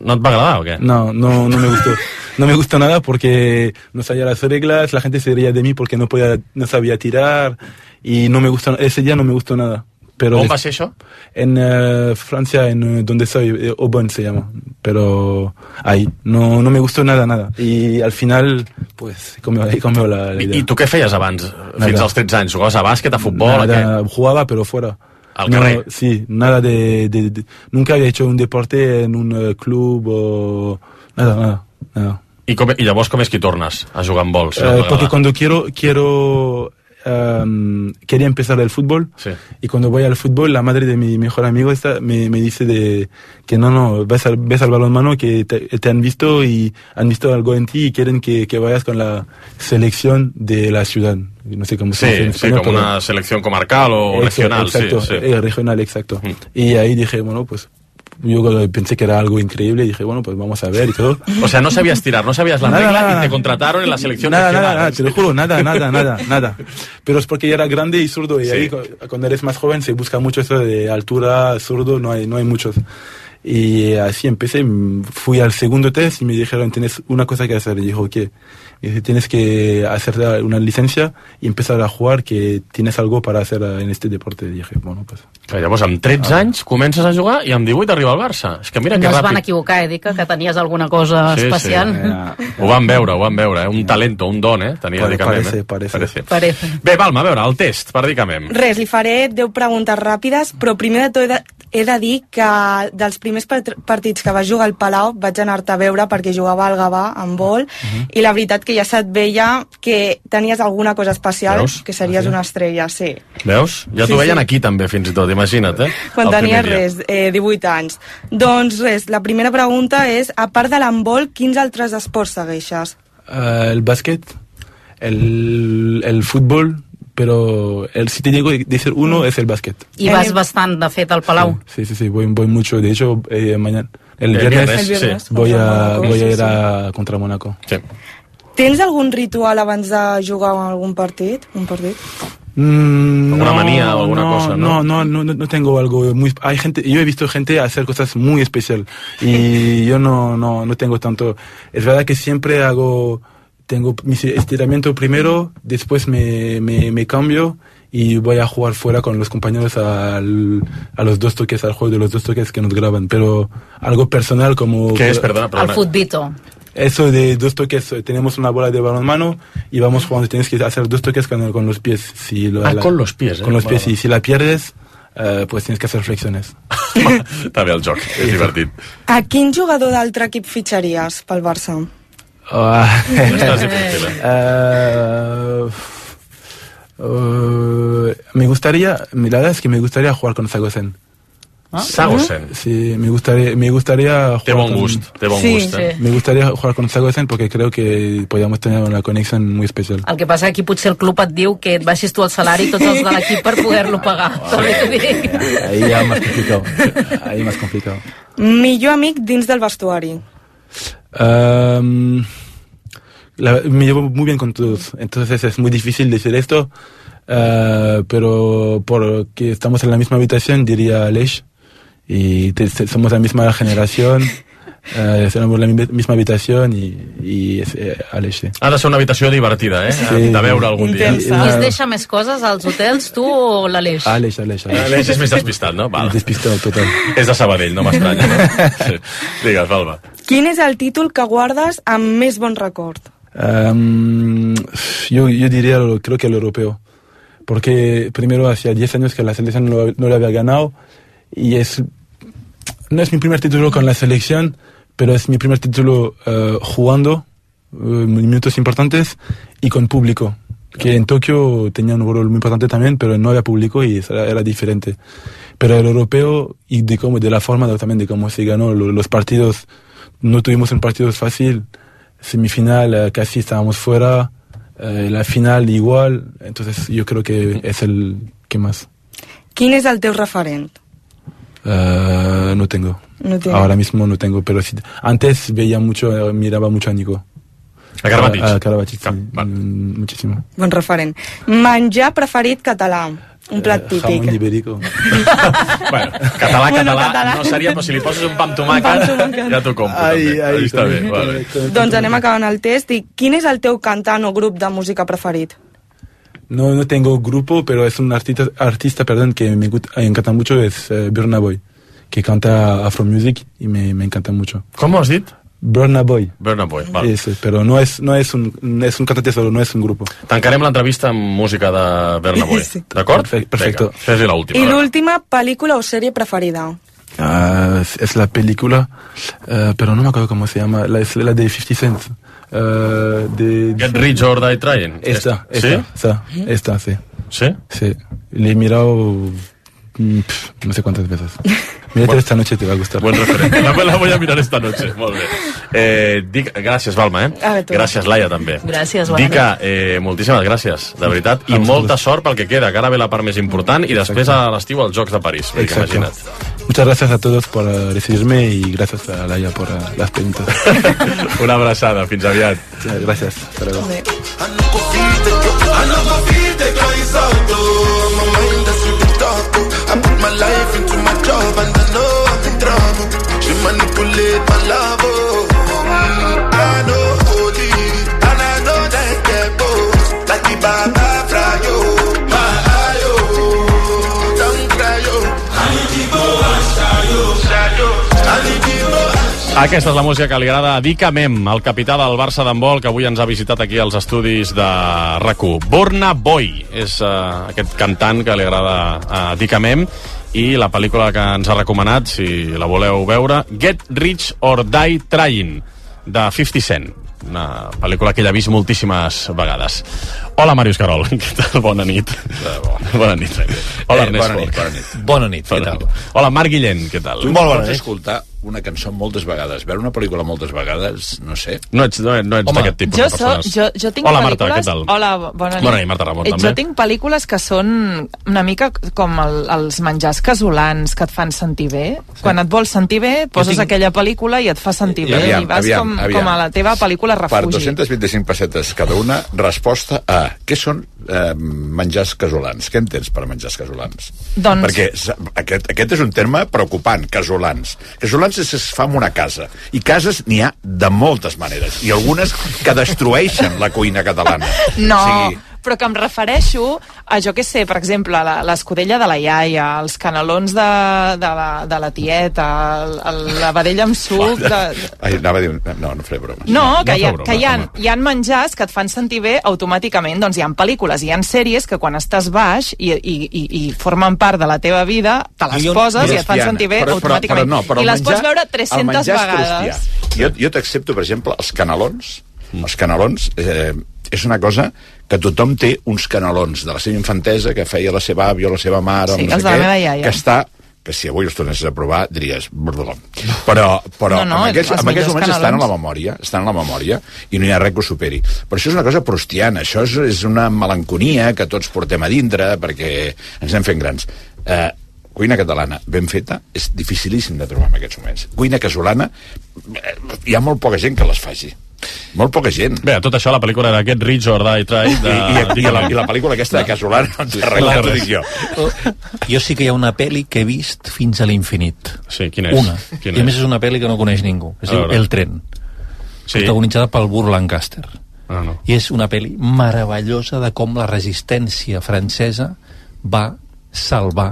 no et va agradar o què? No, no, no me gustó. No me gustó nada porque no sabía las reglas, la gente se reía de mí porque no podía, no sabía tirar y no me gustó, ese día no me gustó nada. Pero va ser això? En eh, Francia, en eh, donde soy, eh, Aubonne se llama. Pero ahí, no, no me gustó nada, nada. Y al final, pues, comió, ahí comió la, la I, idea. I tu què feies abans, fins Nada. als 13 anys? Jugaves a bàsquet, a futbol, a què? Nada, jugaba, pero fuera. Al No, carrer. Sí, nada de, de- de- Nunca había hecho un deporte en un eh, club o... Nada, nada, nada. I, com, I llavors com és que tornes a jugar amb vols? Eh, porque cuando quiero, quiero em, quería empezar el fútbol y cuando voy al fútbol la madre de mi mejor amigo está, me, me dice de que no, no, ves al, ves al balonmano que te, te han visto y han visto algo en ti y quieren que, que vayas con la selección de la ciudad. No sé cómo se dice Sí, en sí, español, com pero- una selección comarcal o Exacto, regional, exacto, sí, sí. eh, regional, exacto. Y ahí dije, bueno, pues yo pensé que era algo increíble y dije, bueno, pues vamos a ver y todo. O sea, no sabías tirar, no sabías la Nada, regla nada, y te contrataron en la selección Nada, regional. nada, nada, te lo juro, nada, nada, nada, nada. Pero es porque yo era grande y zurdo y Sí. ahí cu- cuando eres más joven se busca mucho eso de altura, zurdo, no hay, no hay muchos. Y así empecé, mm, fui al segundo test y me dijeron, tienes una cosa que hacer. Y dijo, ¿qué? Y dije, tienes que hacer una licencia y empezar a jugar, que tienes algo para hacer eh, en este deporte. Y dije, bueno, pues... Que llavors amb 13 anys comences a jugar i amb 18 arriba al Barça. És que mira No que es van ràpid. equivocar, eh? Dir que, tenies alguna cosa Sí, especial. sí. Ho van veure, ho van veure. Eh? Un talento, un don, eh? Tenia Pare- Dicamem, parece, eh? parece. parece. Parece. Bé, Balma, a veure, el test per Dicamem. Res, li faré 10 preguntes ràpides, però primer de tot he de, dir que dels primers part- partits que va jugar al Palau vaig anar-te a veure perquè jugava al Gavà en vol i la veritat que ja se't veia que tenies alguna cosa especial, Veus? que series Ah, sí? una estrella, sí. Veus? Ja Sí, t'ho veien sí. aquí també, fins i tot, imagina't, eh? Quan El tenies res, eh, 18 anys. Doncs res, la primera pregunta és, a part de l'handbol, quins altres esports segueixes? Eh, el básquet, el, el fútbol, pero el, si te digo de decir uno es el básquet. I vas bastant, de fet, al Palau. Sí, sí, sí, voy, voy mucho. De hecho, eh, mañana, el, El viernes, viernes, El viernes, sí. voy, a, voy a sí, ir sí. a contra Mónaco. Sí. Tens algun ritual abans de jugar algun partit? Un partit? Mm, ¿Alguna manía o alguna cosa, no? No, no, no, no tengo algo muy... Hay gente, yo he visto gente hacer cosas muy especial y yo no, no, no tengo tanto... Es verdad que siempre hago... Tengo mi estiramiento primero, después me, me, me cambio y voy a jugar fuera con los compañeros al, a los dos toques, al juego de los dos toques que nos graban. Pero algo personal como... ¿Qué es? Perdona, perdona. futbito. Eso de dos toques, eh, tenemos una bola de balonmano y vamos jugando, tienes que hacer dos toques con, con los pies. Si lo- Ah, con los pies, eh? Con los pies, y si la pierdes, eh, pues tienes que hacer flexiones. Està bé el joc, és divertit. A quin jugador d'altre equip fitxaries pel Barça? Ah, eh? eh, eh, me gustaría, la verdad es que me gustaría jugar con Sagosen. Sagosen. Sí, me gustaría, me gustaría jugar bon con, gust, té bon Sí, gust, eh? sí. Me gustaría jugar con Sagosen porque creo que podríamos tener una conexión muy especial. El que passa que aquí potser el club et diu que et baixis tu el salari tots els de l'equip per poder-lo pagar. T'ho dic. Ahí ya más complicado. Ahí más complicado. Millor amic dins del vestuari. Um, me llevo muy bien con todos, entonces es muy difícil decir esto, uh, pero porque estamos en la misma habitación diría Lesh y te- somos la misma generación, uh, somos la mi- misma habitación y, y es eh, Aleix, sí. Ha de ser una habitació divertida, eh? Sí. De veure algun dia. Intensa. Qui es deixa més coses als hotels, tu o l'Aleix? Aleix, Aleix, Aleix. És més despistat, no? Val. Despistado total. És de Sabadell, no m'estranya. No? Sí. Digues, Balba. Quin és el títol que guardes amb més bon record? Um, yo, yo diría, lo- creo que el europeo. Porque primero hacía 10 años que la selección no, no lo había ganado y es no es mi primer título con la selección, pero es mi primer título eh, jugando eh, minutos importantes y con público. Que en Tokio tenía un rol muy importante también, pero no había público y era, era diferente. Pero el europeo y de cómo, de la forma de- también de cómo se ganó lo- los partidos, no tuvimos un partido fácil. Semifinal eh, casi estábamos fuera, eh, la final igual, entonces yo creo que es el que más. Quin és el teu referent? Eh, no tengo. No tienes. Ahora mismo no tengo, pero sí, antes veía mucho, eh, miraba mucho a Nico. A Karabatic. A, a Karabatic, sí, mm, muchísimo. Bon referent. Menjar preferit català. Un plat Eh, Jamón típic. ibérico. Bueno, català, Bueno, català, català. no seria, però si li poses un pa amb tomàquet, ja t'ho compro. Ai, ai, Ahí està bé, vale. Doncs anem acabant el test i quin és el teu cantant o grup de música preferit? No, no tengo grupo, pero es un artista, artista perdón, que me encanta mucho, es eh, Burna Boy, que canta Afro Music y me, me encanta mucho. ¿Cómo has dit? Burna Boy. Burna Boy, val. Ese, pero no es, no, es un, no es un cantante solo, no es un grupo. Tancarem l'entrevista amb música de Burna Boy. Sí. D'acord? Perfecte, Fes-li l'última. I l'última pel·lícula o sèrie preferida? Ah, es- es la película, eh, pero no me acuerdo cómo se llama, la, es la de 50 Cent. eh, de, Get Rich or Die Trying. Esta, ¿Sí? esta, esta, esta, sí. ¿Sí? Sí, le he mirado mm, pf, no sé cuántas veces. Mírate esta noche, te va a gustar. Buen referent. La, la voy a mirar esta noche. Molt bé. Eh, dic, gràcies, Balma, eh? Gràcies, Laia, també. Gràcies, bona Dica, eh, moltíssimes gràcies, de veritat, i molta sort pel que queda, que ara ve la part més important, i després a l'estiu als Jocs de París. Exacto. imagina't. Muchas gracias a todos por eh, recibirme y gracias a Laia por eh, las preguntas. Una abraçada, fins aviat. Gracias, hasta luego. I know I'm in trouble. She manipulate my love. Oh. I know holy and I know that get both. Like the Baba Frayo. My ayo. Don't cry yo. Go and shayo. And Aquesta és la música que li agrada a Dica Mem, el capità del Barça d'handbol, que avui ens ha visitat aquí als estudis de rac Borna Boy és uh, aquest cantant que li agrada a Dica Mem i la pel·lícula que ens ha recomanat, si la voleu veure, Get Rich or Die Trying, de 50 Cent una pel·lícula que ella ha vist moltíssimes vegades. Hola, Màrius Carol, què tal? Bona nit. Bona nit. Hola, Eh, Ernest bona nit, bona nit. Bona nit, què tal? Hola, Marc Guillén, què tal? Tu pots escoltar una cançó moltes vegades, veure una pel·lícula moltes vegades, no sé. No ets, no, no ets d'aquest tipus Jo, de so, persones. jo, jo tinc Hola, Marta, què tal? Hola, bona nit. Bona nit, Marta Ramon, Eh, també. Jo tinc pel·lícules que són una mica com el, els menjars casolans que et fan sentir bé. Sí. Quan et vols sentir bé, poses tinc- aquella pel·lícula i et fa sentir bé. Aviam, I vas aviam, com, aviam. com a la teva pel·lícula Per refugi. 225 pessetes cada una, resposta a què són eh, menjars casolans? Què entens per menjars casolans? Doncs- Perquè aquest, aquest és un terme preocupant, casolans. Casolans és que es fa en una casa. I cases n'hi ha de moltes maneres. I algunes que destrueixen la cuina catalana. No, O sigui, però que em refereixo a, jo què sé, per exemple, la- l'escudella de la iaia, els canelons de, de, la, de la tieta, el, el, la vedella amb suc... De... ai, anava a dir... No, no faré bromes. No, que, hi ha, que hi, ha, home. hi ha menjars que et fan sentir bé automàticament. Doncs hi ha pel·lícules, hi ha sèries que quan estàs baix i, i, i, i formen part de la teva vida, te les Jo- poses i et fan sentir bé però- però- automàticament. Però, no, però I les pots menjar- veure el 300 menjar és vegades. Jo, jo t'accepto, per exemple, els canelons. Mm. Els canelons eh, és una cosa que tothom té uns canelons de la seva infantesa que feia la seva àvia o la seva mare, Sí, no sé què, iaia. que està que si avui els tornessis a provar diries brrrr. però, però No, no, amb aquests, amb aquests moments estan a la memòria estan a la memòria i no hi ha res que ho superi. Però això és una cosa prustiana això és, és una melanconia que tots portem a dintre perquè ens anem fent grans. Eh, cuina catalana ben feta és dificilíssim de trobar en aquests moments. Cuina casolana eh, hi ha molt poca gent que les faci molt poca gent Bé, tot això, la pel·lícula d'aquest Rich or Die Try de... I, i, i, la, i la pel·lícula aquesta de casolana no té t'ho res. dic jo Jo sí que hi ha una pel·li que he vist fins a l'infinit. Sí, quina és? Una. Quina I a més és? una pel·li que no coneix ningú. Es diu. El tren. Sí. Protagonitzada pel Burr Lancaster. Ah, no. I és una pel·li meravellosa de com la resistència francesa va salvar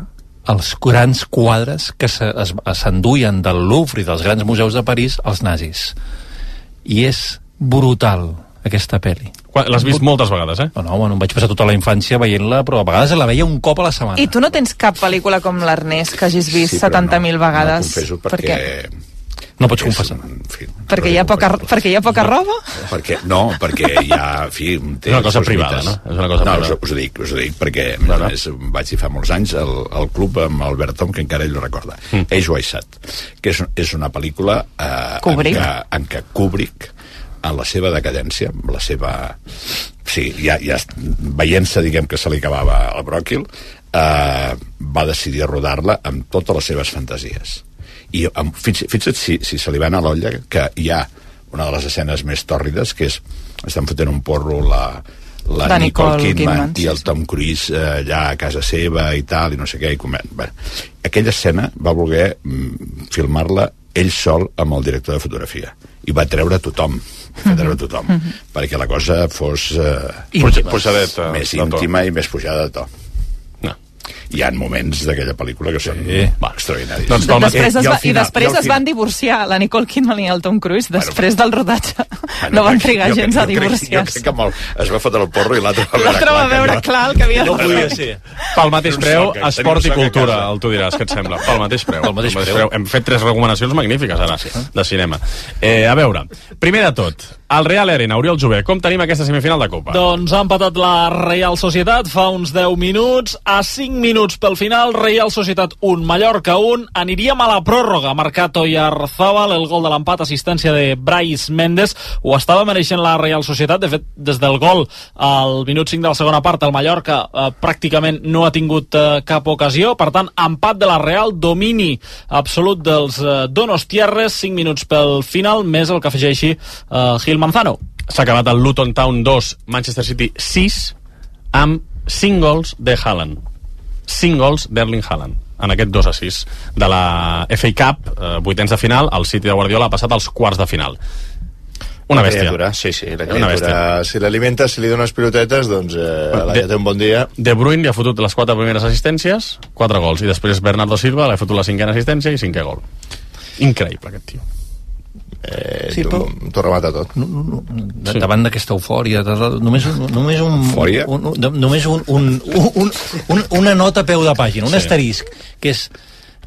els grans quadres que s'enduien del Louvre i dels grans museus de París als nazis. I és brutal, aquesta pel·li. L'has vist moltes vegades, eh? No, no, bueno, em vaig passar tota la infància veient-la, però a vegades la veia un cop a la setmana. I tu no tens cap pel·lícula com l'Ernest que hagis vist Sí, però 70.000 no, vegades? no confesso perquè... No pots confessar. Perquè hi ha poca, perquè hi ha poca roba? Perquè, no, perquè hi ha, en fi, té És una cosa privada, no? És una cosa no, privada. Us, us ho dic, us ho dic, perquè a més, a més, vaig dir fa molts anys al, al club amb Albert Tom, que encara ell ho recorda, mm. Age Sat, que és, és una pel·lícula eh, en, què, en què Kubrick en la seva decadència, la seva... Sí, ja, ja veient-se, diguem, que se li acabava el bròquil, eh, va decidir rodar-la amb totes les seves fantasies. I amb, fins, fins i tot si, si se li va anar a l'olla, que hi ha una de les escenes més tòrrides, que és estan fotent un porro la, la Nicole, Nicole Kidman, Kidman, i el Tom Cruise eh, allà a casa seva i tal, i no sé què. I com... bé, aquella escena va voler mm, filmar-la ell sol amb el director de fotografia i va treure tothom fer treure tothom, perquè la cosa fos eh, pujadeta més íntima i més pujada de to. No. Hi ha moments d'aquella pel·lícula que són va, extraordinaris. Doncs I després, es, I va, i final- després i es van divorciar, la Nicole Kidman i el Tom Cruise, després del rodatge. Bueno, no van trigar jo gens crec- a jo crec- Jo divorciar-se. crec que el, es va fotre el porro i l'altre va veure va clar que veure no. clar el que havia No de podia ser. Pel mateix preu, soca, esport i cultura, el tu diràs, què et sembla? Pel mateix preu. Pel mateix preu. Hem fet tres recomanacions magnífiques, ara, de cinema. Eh, a veure, primer de tot, el Real Arena, Oriol Jové, com tenim aquesta semifinal de Copa? Doncs ha empatat la Real Societat fa uns 10 minuts. A 5 minuts pel final, Real Societat 1, Mallorca 1. Aniríem a la pròrroga. Marcat Oyarzábal el gol de l'empat, assistència de Brais Mendes. Ho estava mereixent la Real Societat. De fet, des del gol al minut 5 de la segona part, el Mallorca eh, pràcticament no ha tingut eh, cap ocasió. Per tant, empat de la Real, domini absolut dels eh, Donostiarres. 5 minuts pel final, més el que afegeixi eh, Gil Manzano. S'ha acabat el Luton Town 2, Manchester City 6, amb 5 gols de Haaland. 5 gols d'Erling Haaland en aquest 2 a 6 de la FA Cup, eh, vuitens de final, el City de Guardiola ha passat als quarts de final. Una bèstia. criatura, sí, sí, la Una bèstia. criatura. Si l'alimentes, si li dones pilotetes, doncs eh, la de- ja té un bon dia. De Bruyne li ha fotut les quatre primeres assistències, quatre gols, i després Bernardo Silva li ha fotut la cinquena assistència i cinquè gol. Increïble, aquest tio. Eh, Sí, però- T'ho remata tot. No, no, no. Sí. Davant d'aquesta eufòria, de, de, només, només un... Eufòria? Un, un, només un, un, un, un, un, una nota a peu de pàgina, un Sí. sí. asterisc, que és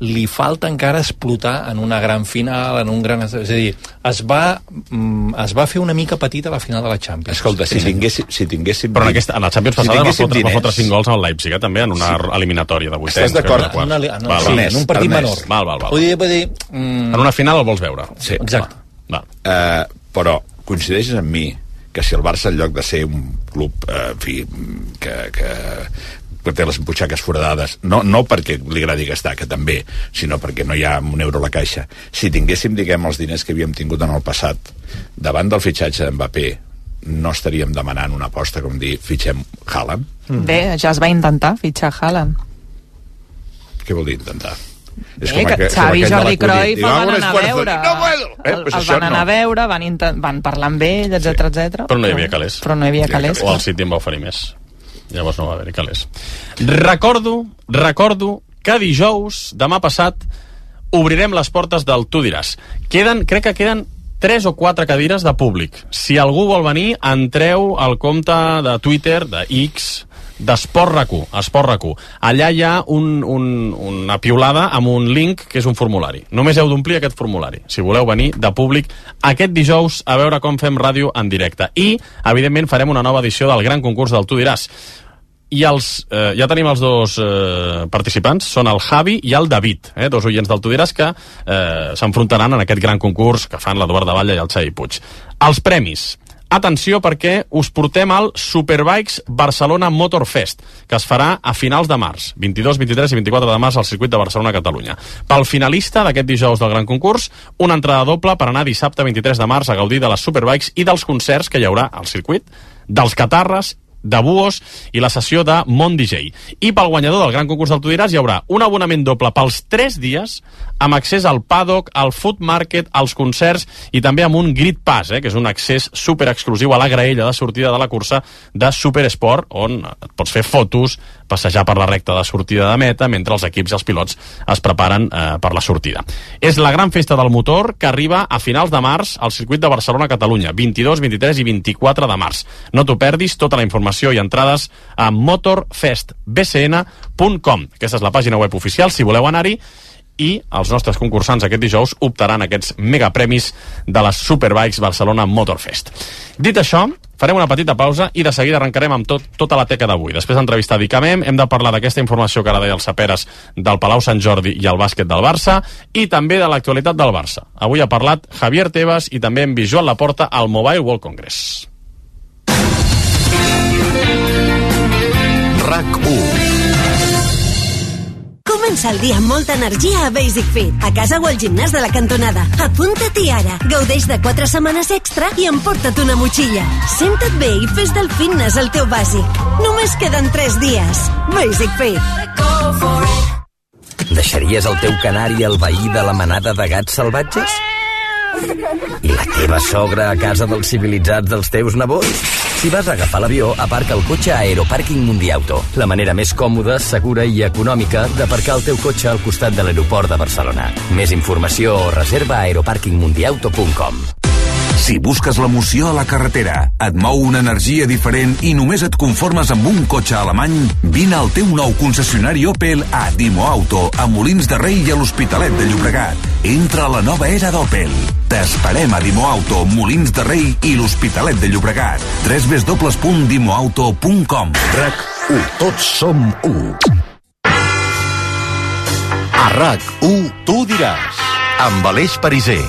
li falta encara explotar en una gran final, en un gran... És a dir, es va, mm, es va fer una mica petita a la final de la Champions. Escolta, si tinguéssim, si tinguéssim Però en, aquesta, en la Champions passada va, tinguéssim fotre, va diners- fotre 5 gols al Leipzig, eh, també, en una Sí. eliminatòria de vuitens. Estàs d'acord? no, Val, sí, val. en un partit Ernest. menor. Val, val, val. Vull dir, vull dir mm, En una final el vols veure. Sí. Exacte. Val. Eh, però coincideixes amb mi que si el Barça en lloc de ser un club eh, en fi, que, que, que té les butxaques foradades no, no perquè li agradi gastar, que també sinó perquè no hi ha un euro a la caixa si tinguéssim, diguem, els diners que havíem tingut en el passat davant del fitxatge d'Mbappé no estaríem demanant una aposta com dir fitxem Haaland Bé, ja es va intentar fitxar Haaland. què vol dir intentar? Bé, que Xavi i Jordi Cruyff el van anar a veure. No puedo! Eh, El, pues el van anar a veure, van, van parlar amb ell, etc etc. Però no hi havia calés. Però no hi havia calés. O el City en va oferir més. Llavors no va haver-hi calés. Recordo, recordo que dijous, demà passat, obrirem les portes del Tu diràs. Queden, crec que queden tres o quatre cadires de públic. Si algú vol venir, entreu al compte de Twitter, de X, d'Esport RAC1, Esport RAC1. Allà hi ha un, un, una piulada amb un link que és un formulari. Només heu d'omplir aquest formulari, si voleu venir de públic aquest dijous a veure com fem ràdio en directe. I, evidentment, farem una nova edició del gran concurs del Tu diràs. I els, eh, ja tenim els dos eh, participants, són el Javi i el David, eh, dos oients del Tu diràs que eh, s'enfrontaran en aquest gran concurs que fan l'Eduard de Batlle i el Xavi Puig. Els premis. Atenció perquè us portem al Superbikes Barcelona Motor Fest, que es farà a finals de març, 22, 23 i 24 de març al circuit de Barcelona-Catalunya. Pel finalista d'aquest dijous del gran concurs, una entrada doble per anar dissabte 23 de març a gaudir de les Superbikes i dels concerts que hi haurà al circuit, dels catarres de Buos i la sessió de Mont DJ. I pel guanyador del gran concurs del Tu diràs hi haurà un abonament doble pels 3 dies amb accés al paddock, al food market, als concerts i també amb un grid pass, eh, que és un accés super exclusiu a la graella de sortida de la cursa de Supersport, on et pots fer fotos, passejar per la recta de sortida de meta mentre els equips i els pilots es preparen eh, per la sortida. És la gran festa del motor que arriba a finals de març al circuit de Barcelona-Catalunya, 22, 23 i 24 de març. No t'ho perdis, tota la informació i entrades a motorfestbcn.com. Aquesta és la pàgina web oficial, si voleu anar-hi, i els nostres concursants aquest dijous optaran aquests megapremis de les Superbikes Barcelona Motorfest. Dit això, farem una petita pausa i de seguida arrencarem amb tot, tota la teca d'avui. Després d'entrevistar Dicamem, hem de parlar d'aquesta informació que ara deia el Saperes del Palau Sant Jordi i el bàsquet del Barça i també de l'actualitat del Barça. Avui ha parlat Javier Tebas i també en Visual Laporta al Mobile World Congress. RAC 1 Comença el dia amb molta energia a Basic Fit, a casa o al gimnàs de la cantonada. Apunta-t'hi ara. Gaudeix de 4 setmanes extra i emporta't una motxilla. Senta't bé i fes del fitness el teu bàsic. Només queden 3 dies. Basic Fit. Deixaries el teu canari al veí de la manada de gats salvatges? I la teva sogra a casa dels civilitzats dels teus nebots? Si vas a agafar l'avió, aparca el cotxe a Aeropàrquing Mundiauto, la manera més còmoda, segura i econòmica d'aparcar el teu cotxe al costat de l'aeroport de Barcelona. Més informació o reserva a aeroparkingmundiauto.com. Si busques l'emoció a la carretera, et mou una energia diferent i només et conformes amb un cotxe alemany, vine al teu nou concessionari Opel a Dimo Auto, a Molins de Rei i a l'Hospitalet de Llobregat. Entra a la nova era d'Opel. T'esperem a Dimo Auto, Molins de Rei i l'Hospitalet de Llobregat. www.dimoauto.com RAC 1. Tots som 1. A RAC 1, tu diràs. Amb Aleix Pariser.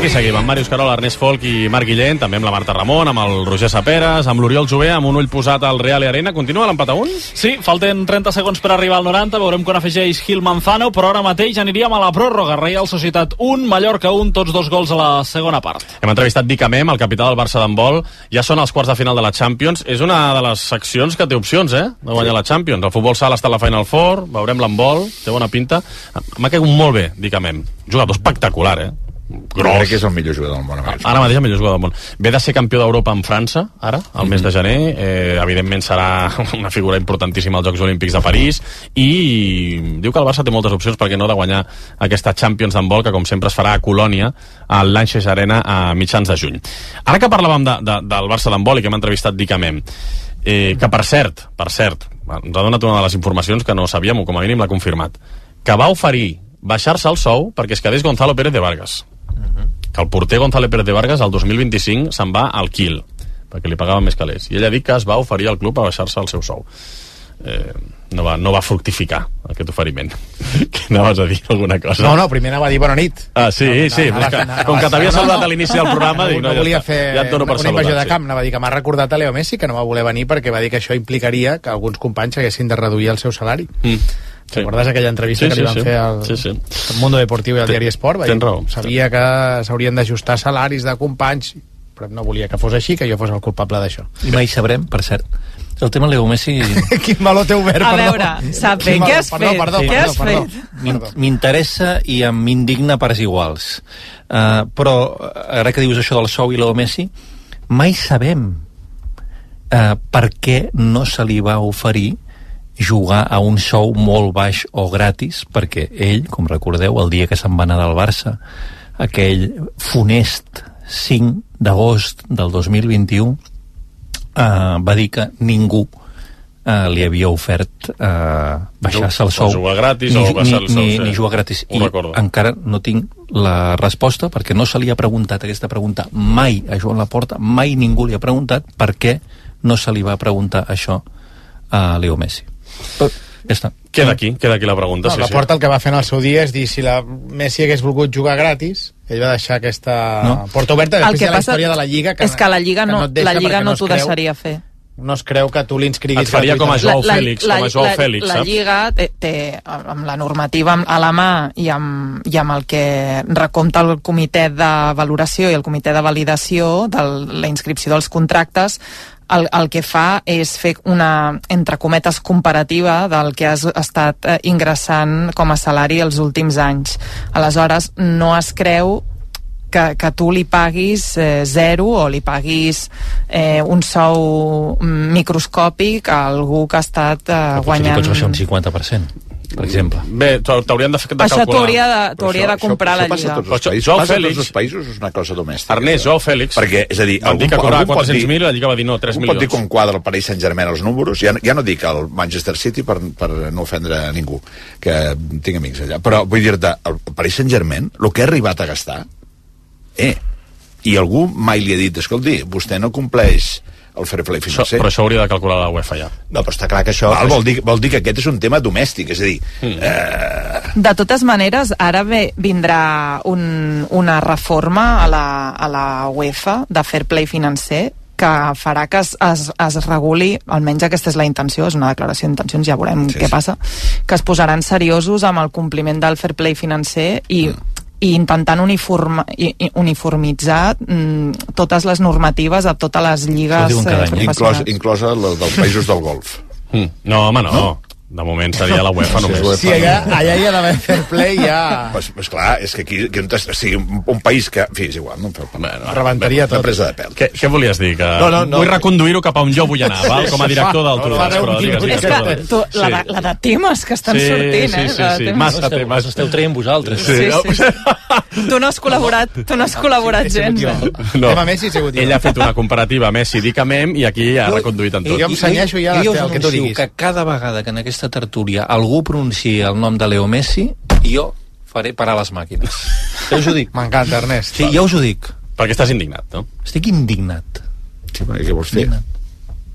Aquí seguim, amb Màrius Carol, Ernest Folk i Marc Guillén, també amb la Marta Ramon, amb el Roger Saperes, amb l'Oriol Jové, amb un ull posat al Real i Arena. Continua l'empat a un? Sí, falten 30 segons per arribar al 90, veurem quan afegeix Gil Manzano, però ara mateix aniríem a la pròrroga. Real Societat 1, Mallorca 1, tots dos gols a la segona part. Hem entrevistat Dica Mem, el capità del Barça d'handbol. Ja són els quarts de final de la Champions. És una de les seccions que té opcions, eh?, de guanyar la Champions. El futbol sala està a la Final Four, veurem l'handbol, té bona pinta. M'ha caigut molt bé, Dica Mem. Jugador espectacular, eh? Gros. Crec que és el millor jugador del món. Ara, ara mateix el millor jugador del món. Ve de ser campió d'Europa en França, ara, al mes de gener. Eh, evidentment serà una figura importantíssima als Jocs Olímpics de París i diu que el Barça té moltes opcions perquè no de guanyar aquesta Champions d'handbol que com sempre es farà a Colònia a l'Anxes Arena a mitjans de juny. Ara que parlàvem de, de, del Barça d'handbol i que hem entrevistat Dicamem, eh, que per cert, per cert, ens ha donat una de les informacions que no sabíem o com a mínim l'ha confirmat, que va oferir baixar-se el sou perquè es quedés Gonzalo Pérez de Vargas que el porter González Pérez de Vargas al 2025 se'n va al Kiel perquè li pagaven més calés. I ell ha dit que es va oferir al club a baixar-se el seu sou. Eh, no, va, no va fructificar aquest oferiment. Que anaves a dir alguna cosa? No, no, primer anava a dir bona nit. Ah, sí, no, sí, no, que, no, com que t'havia saludat a l'inici del programa no, dic, no, no, volia ja fer ja et dono per una invasió de camp anava a dir que m'ha recordat a Leo Messi que no va voler venir perquè va dir que això implicaria que alguns companys haguessin de reduir el seu salari. Mm. Sí. Recordes aquella entrevista Sí, que sí, li van sí. fer al, Sí, sí. al Mundo Deportiu i al Diari Esport? Va tens raó. Sabia que s'haurien d'ajustar salaris de companys, però no volia que fos així, que jo fos el culpable d'això. I mai sabrem, per cert. El tema Leo Messi... Quin meló té obert, A perdó. veure, Sape, Quin què has perdó, fet? Perdó, Què perdó, has perdó, fet? perdó. M'interessa i m'indigna parts iguals. Uh, però, ara que dius això del sou i Leo Messi, mai sabem uh, per què no se li va oferir jugar a un sou molt baix o gratis, perquè ell, com recordeu, el dia que se'n va anar del Barça, aquell funest 5 d'agost del 2021, uh, va dir que ningú uh, li havia ofert uh, baixar-se el O sou jugar gratis ni, o baixar el sou, ni, sí. ni jugar gratis Ho i recordo. encara no tinc la resposta perquè no se li ha preguntat aquesta pregunta mai a Joan Laporta mai ningú li ha preguntat per què no se li va preguntar això a Leo Messi Però, ja està queda aquí, queda aquí la pregunta No, sí, la sí. porta el que va fer en el seu dia és dir si la Messi hagués volgut jugar gratis ell va deixar aquesta No. porta oberta El després ha la passa història de la Lliga que, és que la Lliga no, deixa la Lliga no es t'ho deixaria fer. no es creu que tu l'inscriguis Et faria com a. Joao Fèlix, com a Joao la, Fèlix, la saps? Lliga té, té, amb la normativa a la mà i amb, i amb el que recompta el comitè de valoració i el comitè de validació de la inscripció dels contractes el, el que fa és fer una, entre cometes, comparativa del que has estat eh, ingressant com a salari els últims anys. Aleshores, no es creu que, que tu li paguis eh, zero o li paguis eh, un sou microscòpic a algú que ha estat eh, Potser li guanyant... pots baixar un 50% per exemple Bé, t'hau- t'haurien de, de calcular. Això t'hauria de, t'hauria això- de comprar això, la això passa Lliga. a tots els països. Passa a tots els països, és una cosa domèstica. Ernest, Joao Fèlix Perquè, és a dir, van dir que cobrava algú pot 400.000 dir- i la Lliga va dir no, 3 Algú pot dir milions. quan quadra el Paris Saint-Germain els números, ja, ja no dic el Manchester City per, per no ofendre a ningú, que tinc amics allà, però vull dir-te, el Paris Saint-Germain, el que ha arribat a gastar, eh, i algú mai li ha dit, escolti, vostè no compleix el fair play Això, financer. però això hauria de calcular la UEFA ja. No, però està clar que això... Val, vol, dir, vol dir que aquest és un tema domèstic, és a dir, Mm. eh, De totes maneres, ara ve, vindrà un, una reforma a la, a la UEFA de fair play financer que farà que es, es, es reguli, almenys aquesta és la intenció, és una declaració d'intencions, ja veurem Sí, què sí. passa, que es posaran seriosos amb el compliment del fair play financer i i intentant i uniformitzar mm, totes les normatives a totes les lligues eh, Inclòs, professionals. inclosa la dels països del golf. Mm. No, home, no. no. De moment seria la UEFA només. Sí, allà, allà hi ha d'haver fair play, ja... Pues, pues clar, és que aquí, es, o sigui, un, un país que... En fi, és igual, no em feu. Bueno, Rebentaria tot. presa de pèl. Què, què volies dir? Que No, no, no. Vull reconduir-ho cap a on jo vull anar, val? com a director del deu però digues, minuts. digues, És que tu, la, de, la de temes que estan Sí, sortint, sí, eh? sí, La de sí. temes. Massa temes. esteu traient vosaltres. Sí, sí. Tu no has col·laborat, tu no has col·laborat gens. Eh? No. Tema Messi, sigut. Ell ha fet una comparativa Messi-Dicamem i aquí ha reconduït en tot. Jo em senyeixo ja jo, el que tu anuncio diguis. que cada vegada que en aquesta tertúlia algú pronunciï el nom de Leo Messi, jo faré parar les màquines. Ja us ho dic. M'encanta, Ernest. Sí, ja us ho dic. Perquè estàs indignat, no? Estic indignat. Sí, i què vols fer?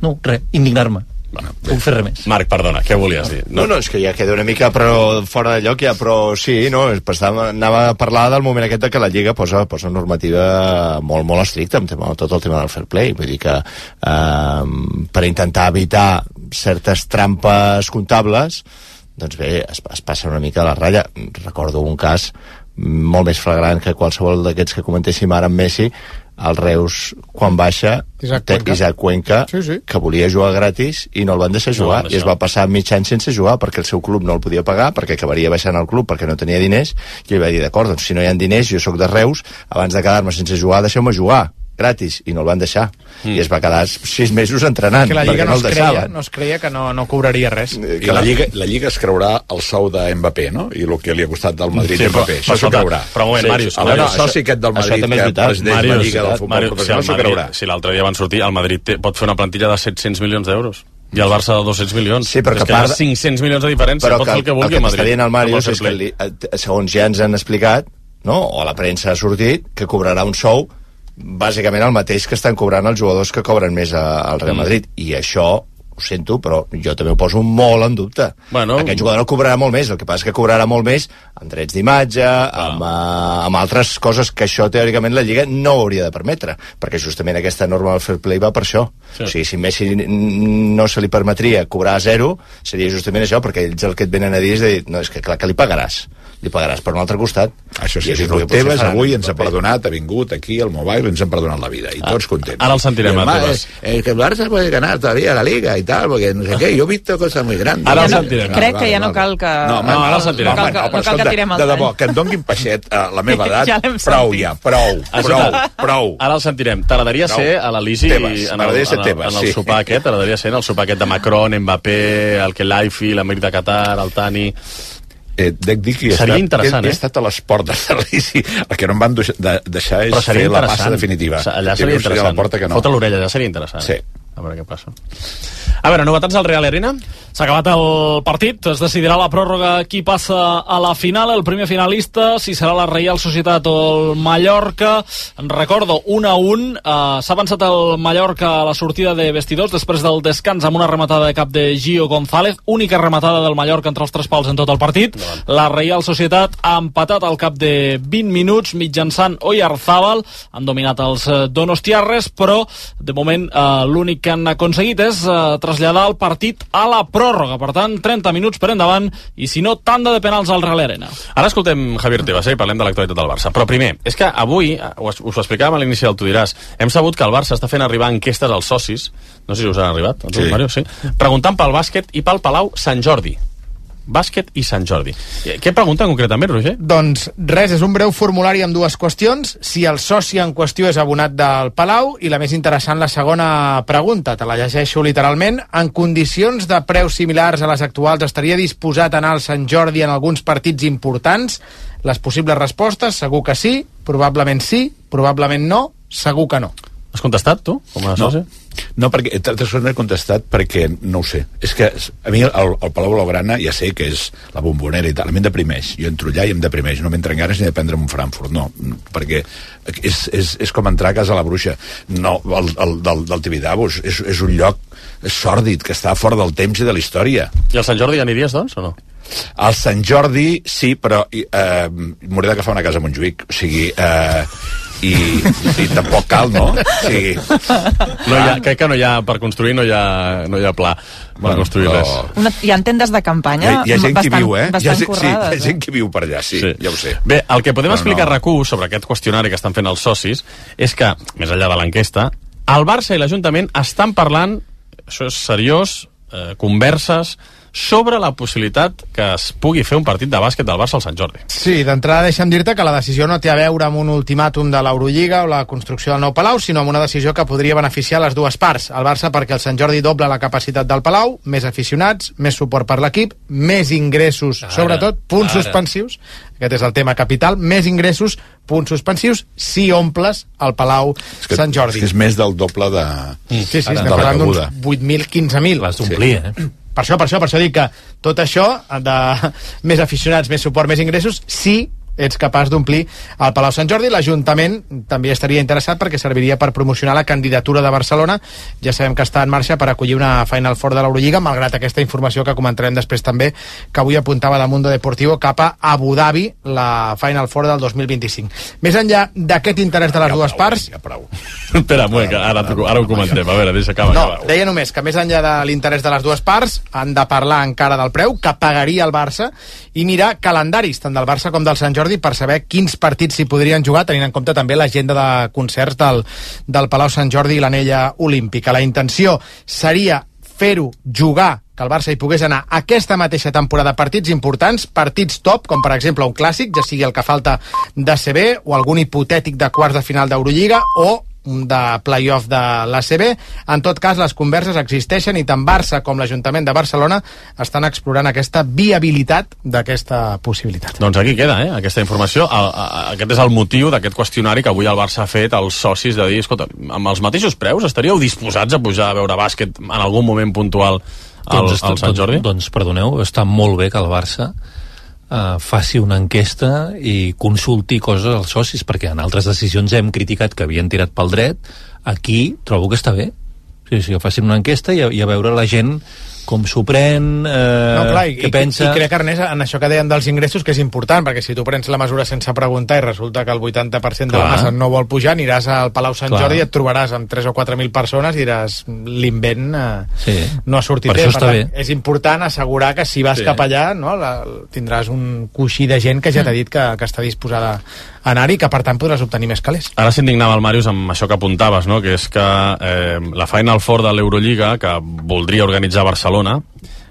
No, res, indignar-me. Bueno, Puc fer res més. Marc, perdona, què volies dir? No, no, és que ja queda una mica però fora de lloc ja, però sí, no, és- estava, anava a parlar del moment aquest de que la Lliga posa, posa una normativa molt, molt estricta amb tema, tot el tema del fair play, vull dir que eh, per intentar evitar certes trampes comptables doncs bé, es, es passa una mica a la ratlla. Recordo un cas molt més flagrant que qualsevol d'aquests que comentéssim ara amb Messi, el Reus, quan baixa, Isaac té Cuenca. Isaac Cuenca, Sí, sí. que volia jugar gratis i no el van deixar No jugar, van i es va passar mig any sense jugar perquè el seu club no el podia pagar, perquè acabaria baixant el club perquè no tenia diners, i ell va dir, d'acord, doncs si no hi ha diners, jo sóc de Reus, abans de quedar-me sense jugar, deixeu-me jugar gratis, i no el van deixar. Mm. I es va quedar sis mesos entrenant, Que la Lliga perquè no, no el es creia, no es creia que no, no cobraria res. I la Lliga, la Lliga es creurà el sou de Mbappé, no? I el que li ha costat del Madrid Sí, Mbappé. però Això s'ho creurà. però un moment, sí, Màrius, El Màrius, soci aquest del Madrid és que veritat. presideix la Màrius, Lliga del Futbol Màrius, si Professional el s'ho Madrid, creurà. si l'altre dia van sortir, el Madrid té, pot fer una plantilla de 700 milions d'euros i el Barça de 200 milions. Sí, però és que que part- 500 milions de diferència, però pot que, fer el que vulgui el que el Madrid. t'està dient el Màrius és que, li, eh, segons ja ens han explicat, no? o a la premsa ha sortit, que cobrarà un sou bàsicament el mateix que estan cobrant els jugadors que cobren més a- al Real Mm. Madrid. I això, ho sento, però jo també ho poso molt en dubte. Bueno. Aquest jugador el cobrarà molt més, el que passa és que cobrarà molt més amb drets d'imatge, amb, uh, amb altres coses que això teòricament la Lliga no hauria de permetre, perquè justament aquesta norma del fair play va per això. Sí. O sigui, si Messi no se li permetria cobrar a zero, seria justament això, perquè ells el que et venen a dir és de dir, no, és que clar que li pagaràs, li pagaràs per un altre costat. Això sí, I si és Tebas faran avui ens ha perdonat, ha vingut aquí al mobile, ens han perdonat la vida, i tots contents. ara el sentirem, a Tebas. eh, que el Barça puede ganar todavía la Liga y tal, porque no sé qué, yo he visto cosas muy grandes. Ara el Ja no- sentirem. crec que ja no cal que- No, No, ara el sentirem. No que- home, no cal que tirem el De debò, que em donguin peixet a la meva edat, Ja prou ja, prou, prou, prou. Ara el sentirem. T'agradaria ser a l'Elisi en, el, en, el, en el sopar aquest? T'agradaria ser en el sopar aquest de Macron, Mbappé, el Kelaifi, l'Amir de Qatar, el Tani... Eh, dec dir que he Seria estat, interessant, he, eh? he estat a les portes de l'Elisi. El que no em van deixar, de, deixar és seria fer la passa definitiva. Allà seria interessant. la porta que no. Fota l'orella, allà seria interessant. Sí. A veure què passa. A veure, novetats al Real Arena? S'ha acabat el partit, es decidirà la pròrroga qui passa a la final, el primer finalista, si serà la Reial Societat o el Mallorca. En recordo, 1 a 1, eh, s'ha avançat el Mallorca a la sortida de vestidors després del descans amb una rematada de cap de Gio González, única rematada del Mallorca entre els tres pals en tot el partit. La Reial Societat ha empatat al cap de 20 minuts mitjançant Oyarzábal, han dominat els eh, donostiarres, però de moment eh, l'únic que han aconseguit és eh, traslladar el partit a la pròrroga. Per tant, 30 minuts per endavant i si no, tanda de penals al Real Arena. Ara escoltem Javier Tebas eh, i parlem de l'actualitat del Barça. Però primer, és que avui, eh, us, us ho explicàvem a l'inici del Tu diràs, hem sabut que el Barça està fent arribar enquestes als socis, no sé si us han arribat, Sí. Mario, sí, preguntant pel bàsquet i pel Palau Sant Jordi. Bàsquet i Sant Jordi. Eh, Què pregunten concretament, Roger? Doncs res, és un breu formulari amb dues qüestions. Si el soci en qüestió és abonat del Palau i la més interessant, la segona pregunta, te la llegeixo literalment. En condicions de preus similars a les actuals, estaria disposat a anar al Sant Jordi en alguns partits importants? Les possibles respostes, segur que sí, probablement sí, probablement no, segur que no. Has contestat, tu, com a soci? no perquè entre altres coses no he contestat perquè no ho sé. És que a mi el, el Palau Blaugrana ja sé que és la bombonera i tal, a mi em deprimeix. Jo entro allà i em deprimeix. No m'entren ganes ni de prendre'm un Frankfurt, no. Perquè és, és, és com entrar a casa la bruixa. No, el, el, del, del Tibidabos és, és un lloc sòrdid que està fora del temps i de la història. I al Sant Jordi aniries, doncs, o no? Al Sant Jordi, sí, però eh, m'hauré d'agafar una casa a Montjuïc. O sigui, eh, i, i tampoc cal, no? Sí. No hi ha, crec que no hi ha, per construir no hi ha, no hi ha pla per Bueno, construir però- res. Una, hi ha tendes de Hi ha, campanya hi ha gent bastant, que viu, eh? Hi ha, gent- sí, hi ha gent que viu per allà, sí, sí. ja ho sé. Bé, el que podem Però explicar no. a RAC1 sobre aquest qüestionari que estan fent els socis és que, més enllà de l'enquesta, el Barça i l'Ajuntament estan parlant, això és seriós, eh, converses sobre la possibilitat que es pugui fer un partit de bàsquet del Barça al Sant Jordi. Sí, d'entrada deixa'm dir-te que la decisió no té a veure amb un ultimàtum de l'Eurolliga o la construcció del nou Palau, sinó amb una decisió que podria beneficiar les dues parts. El Barça perquè el Sant Jordi dobla la capacitat del Palau, més aficionats, més suport per l'equip, més ingressos, Ara, sobretot punts ara. suspensius, aquest és el tema capital, més ingressos, punts suspensius, si omples el Palau És que, Sant Jordi. És que és més del doble de, Sí, sí, de estem la parlant d'uns cabuda. 8.000, 15.000. L'has d'omplir, eh? Per això, per això, per això dic que tot això de més aficionats, més suport, més ingressos, sí ets capaç d'omplir el Palau Sant Jordi. L'Ajuntament també estaria interessat perquè serviria per promocionar la candidatura de Barcelona. Ja sabem que està en marxa per acollir una Final Four de l'Eurolliga, malgrat aquesta informació que comentarem després també, que avui apuntava de Mundo Deportivo cap a Abu Dhabi, la Final Four del 2025. Més enllà d'aquest interès de les dues parts, Ja prou. Espera, que ara, ara ho comentem. A veure, deixa acabar. no, acaba. deia només que més enllà de l'interès de les dues parts han de parlar encara del preu que pagaria el Barça i mirar calendaris tant del Barça com del Sant Jordi per saber quins partits s'hi podrien jugar tenint en compte també l'agenda de concerts del, del Palau Sant Jordi i l'anella olímpica. La intenció seria fer-ho jugar que el Barça hi pogués anar aquesta mateixa temporada partits importants, partits top, com per exemple un clàssic, ja sigui el que falta d'ACB o algun hipotètic de quarts de final d'Eurolliga o de playoff de l'ACB. En tot cas, les converses existeixen i tant Barça com l'Ajuntament de Barcelona estan explorant aquesta viabilitat d'aquesta possibilitat. Doncs aquí queda, eh, aquesta informació. El, a- aquest és el motiu d'aquest qüestionari que avui el Barça ha fet als socis de dir, escolta, amb els mateixos preus estaríeu disposats a pujar a veure bàsquet en algun moment puntual al, Doncs, al Sant Jordi? Doncs, perdoneu, està molt bé que el Barça eh, faci una enquesta i consulti coses als socis, perquè en altres decisions hem criticat que havien tirat pel dret, aquí trobo que està bé. Sí, sí, que facin una enquesta i a, i a veure la gent com s'ho pren, eh, no, clar, i, què i, pensa... I crec, Ernest, en això que deien dels ingressos, que és important, perquè si tu prens la mesura sense preguntar i resulta que el 80% de la Clar. massa no vol pujar, aniràs al Palau Sant Clar. Jordi i et trobaràs amb 3 o 4.000 persones i diràs l'invent eh, Sí. no ha sortit Per bé. això està tant, bé. és important assegurar que si vas Sí. cap allà no, la, tindràs un coixí de gent que ja t'ha dit que, que està disposada a anar-hi que per tant podràs obtenir més calés. Ara s'indignava el Màrius amb això que apuntaves, no? que és que eh, la Final Four de l'Eurolliga, que voldria organitzar Barcelona,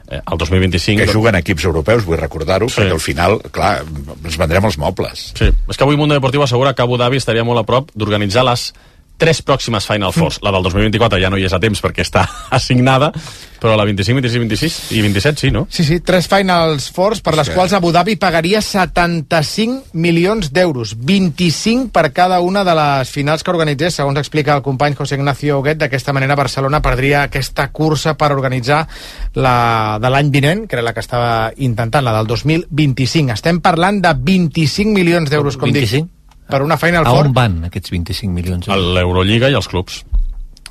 eh, el 2025... Que juguen equips europeus, vull recordar-ho, sí. perquè al final, clar, ens vendrem els mobles. Sí, és que avui Mundo Deportivo assegura que Abu Dhabi estaria molt a prop d'organitzar les tres pròximes Final Fours. La del 2024 ja no hi és a temps perquè està assignada, però la 25, 26, 26 i 27 sí, no? Sí, sí, tres Finals Fours per les Sí. quals Abu Dhabi pagaria 75 milions d'euros, 25 per cada una de les finals que organitzés, segons explica el company José Ignacio Huguet. D'aquesta manera Barcelona perdria aquesta cursa per organitzar la de l'any vinent, que era la que estava intentant, la del 2025. Estem parlant de 25 milions d'euros, com 25? dic, per una Final A Four. on van aquests 25 milions? A l'Eurolliga i els clubs.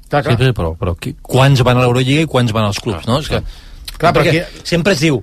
Clar, clar. Sí, però, però qui, quants van a l'Eurolliga i quants van als clubs, no? És que, Clar, però perquè aquí- sempre es diu,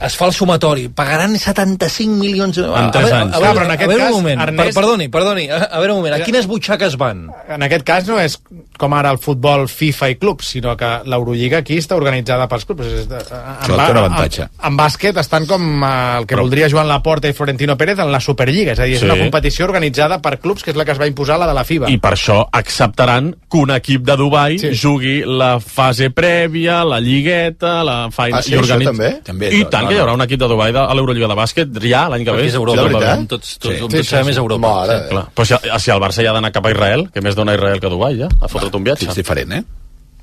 es fa el sumatori, pagaran 75 milions... En tres a, veure- anys. A, Clar, veure, però en a aquest veure cas, un moment, Ernest- per, perdoni, perdoni, a, a veure un moment, a quines butxaques van? En aquest cas no és com ara el futbol FIFA i clubs, sinó que l'Eurolliga aquí està organitzada pels clubs. És en, Això té un avantatge. En, en bàsquet estan com eh, el que Però... voldria Joan Laporta i Florentino Pérez en la Superliga, és a dir, és Sí. una competició organitzada per clubs, que és la que es va imposar, la de la FIBA. I per això acceptaran que un equip de Dubai sí. jugui la fase prèvia, la lligueta, la Final... Ah, sí, això també? També, I tant, no, que hi haurà un equip de Dubai de, a l'Eurolliga de bàsquet ja l'any que ve. Aquí és Europa, Sí, veritat? tots- tots- on tots sabem és Europa. Mare. Clar. Però si, si el Barça ja ha d'anar cap a Israel, que més dona Israel que Dubai, ja, a fotre't un viatge. És diferent, eh?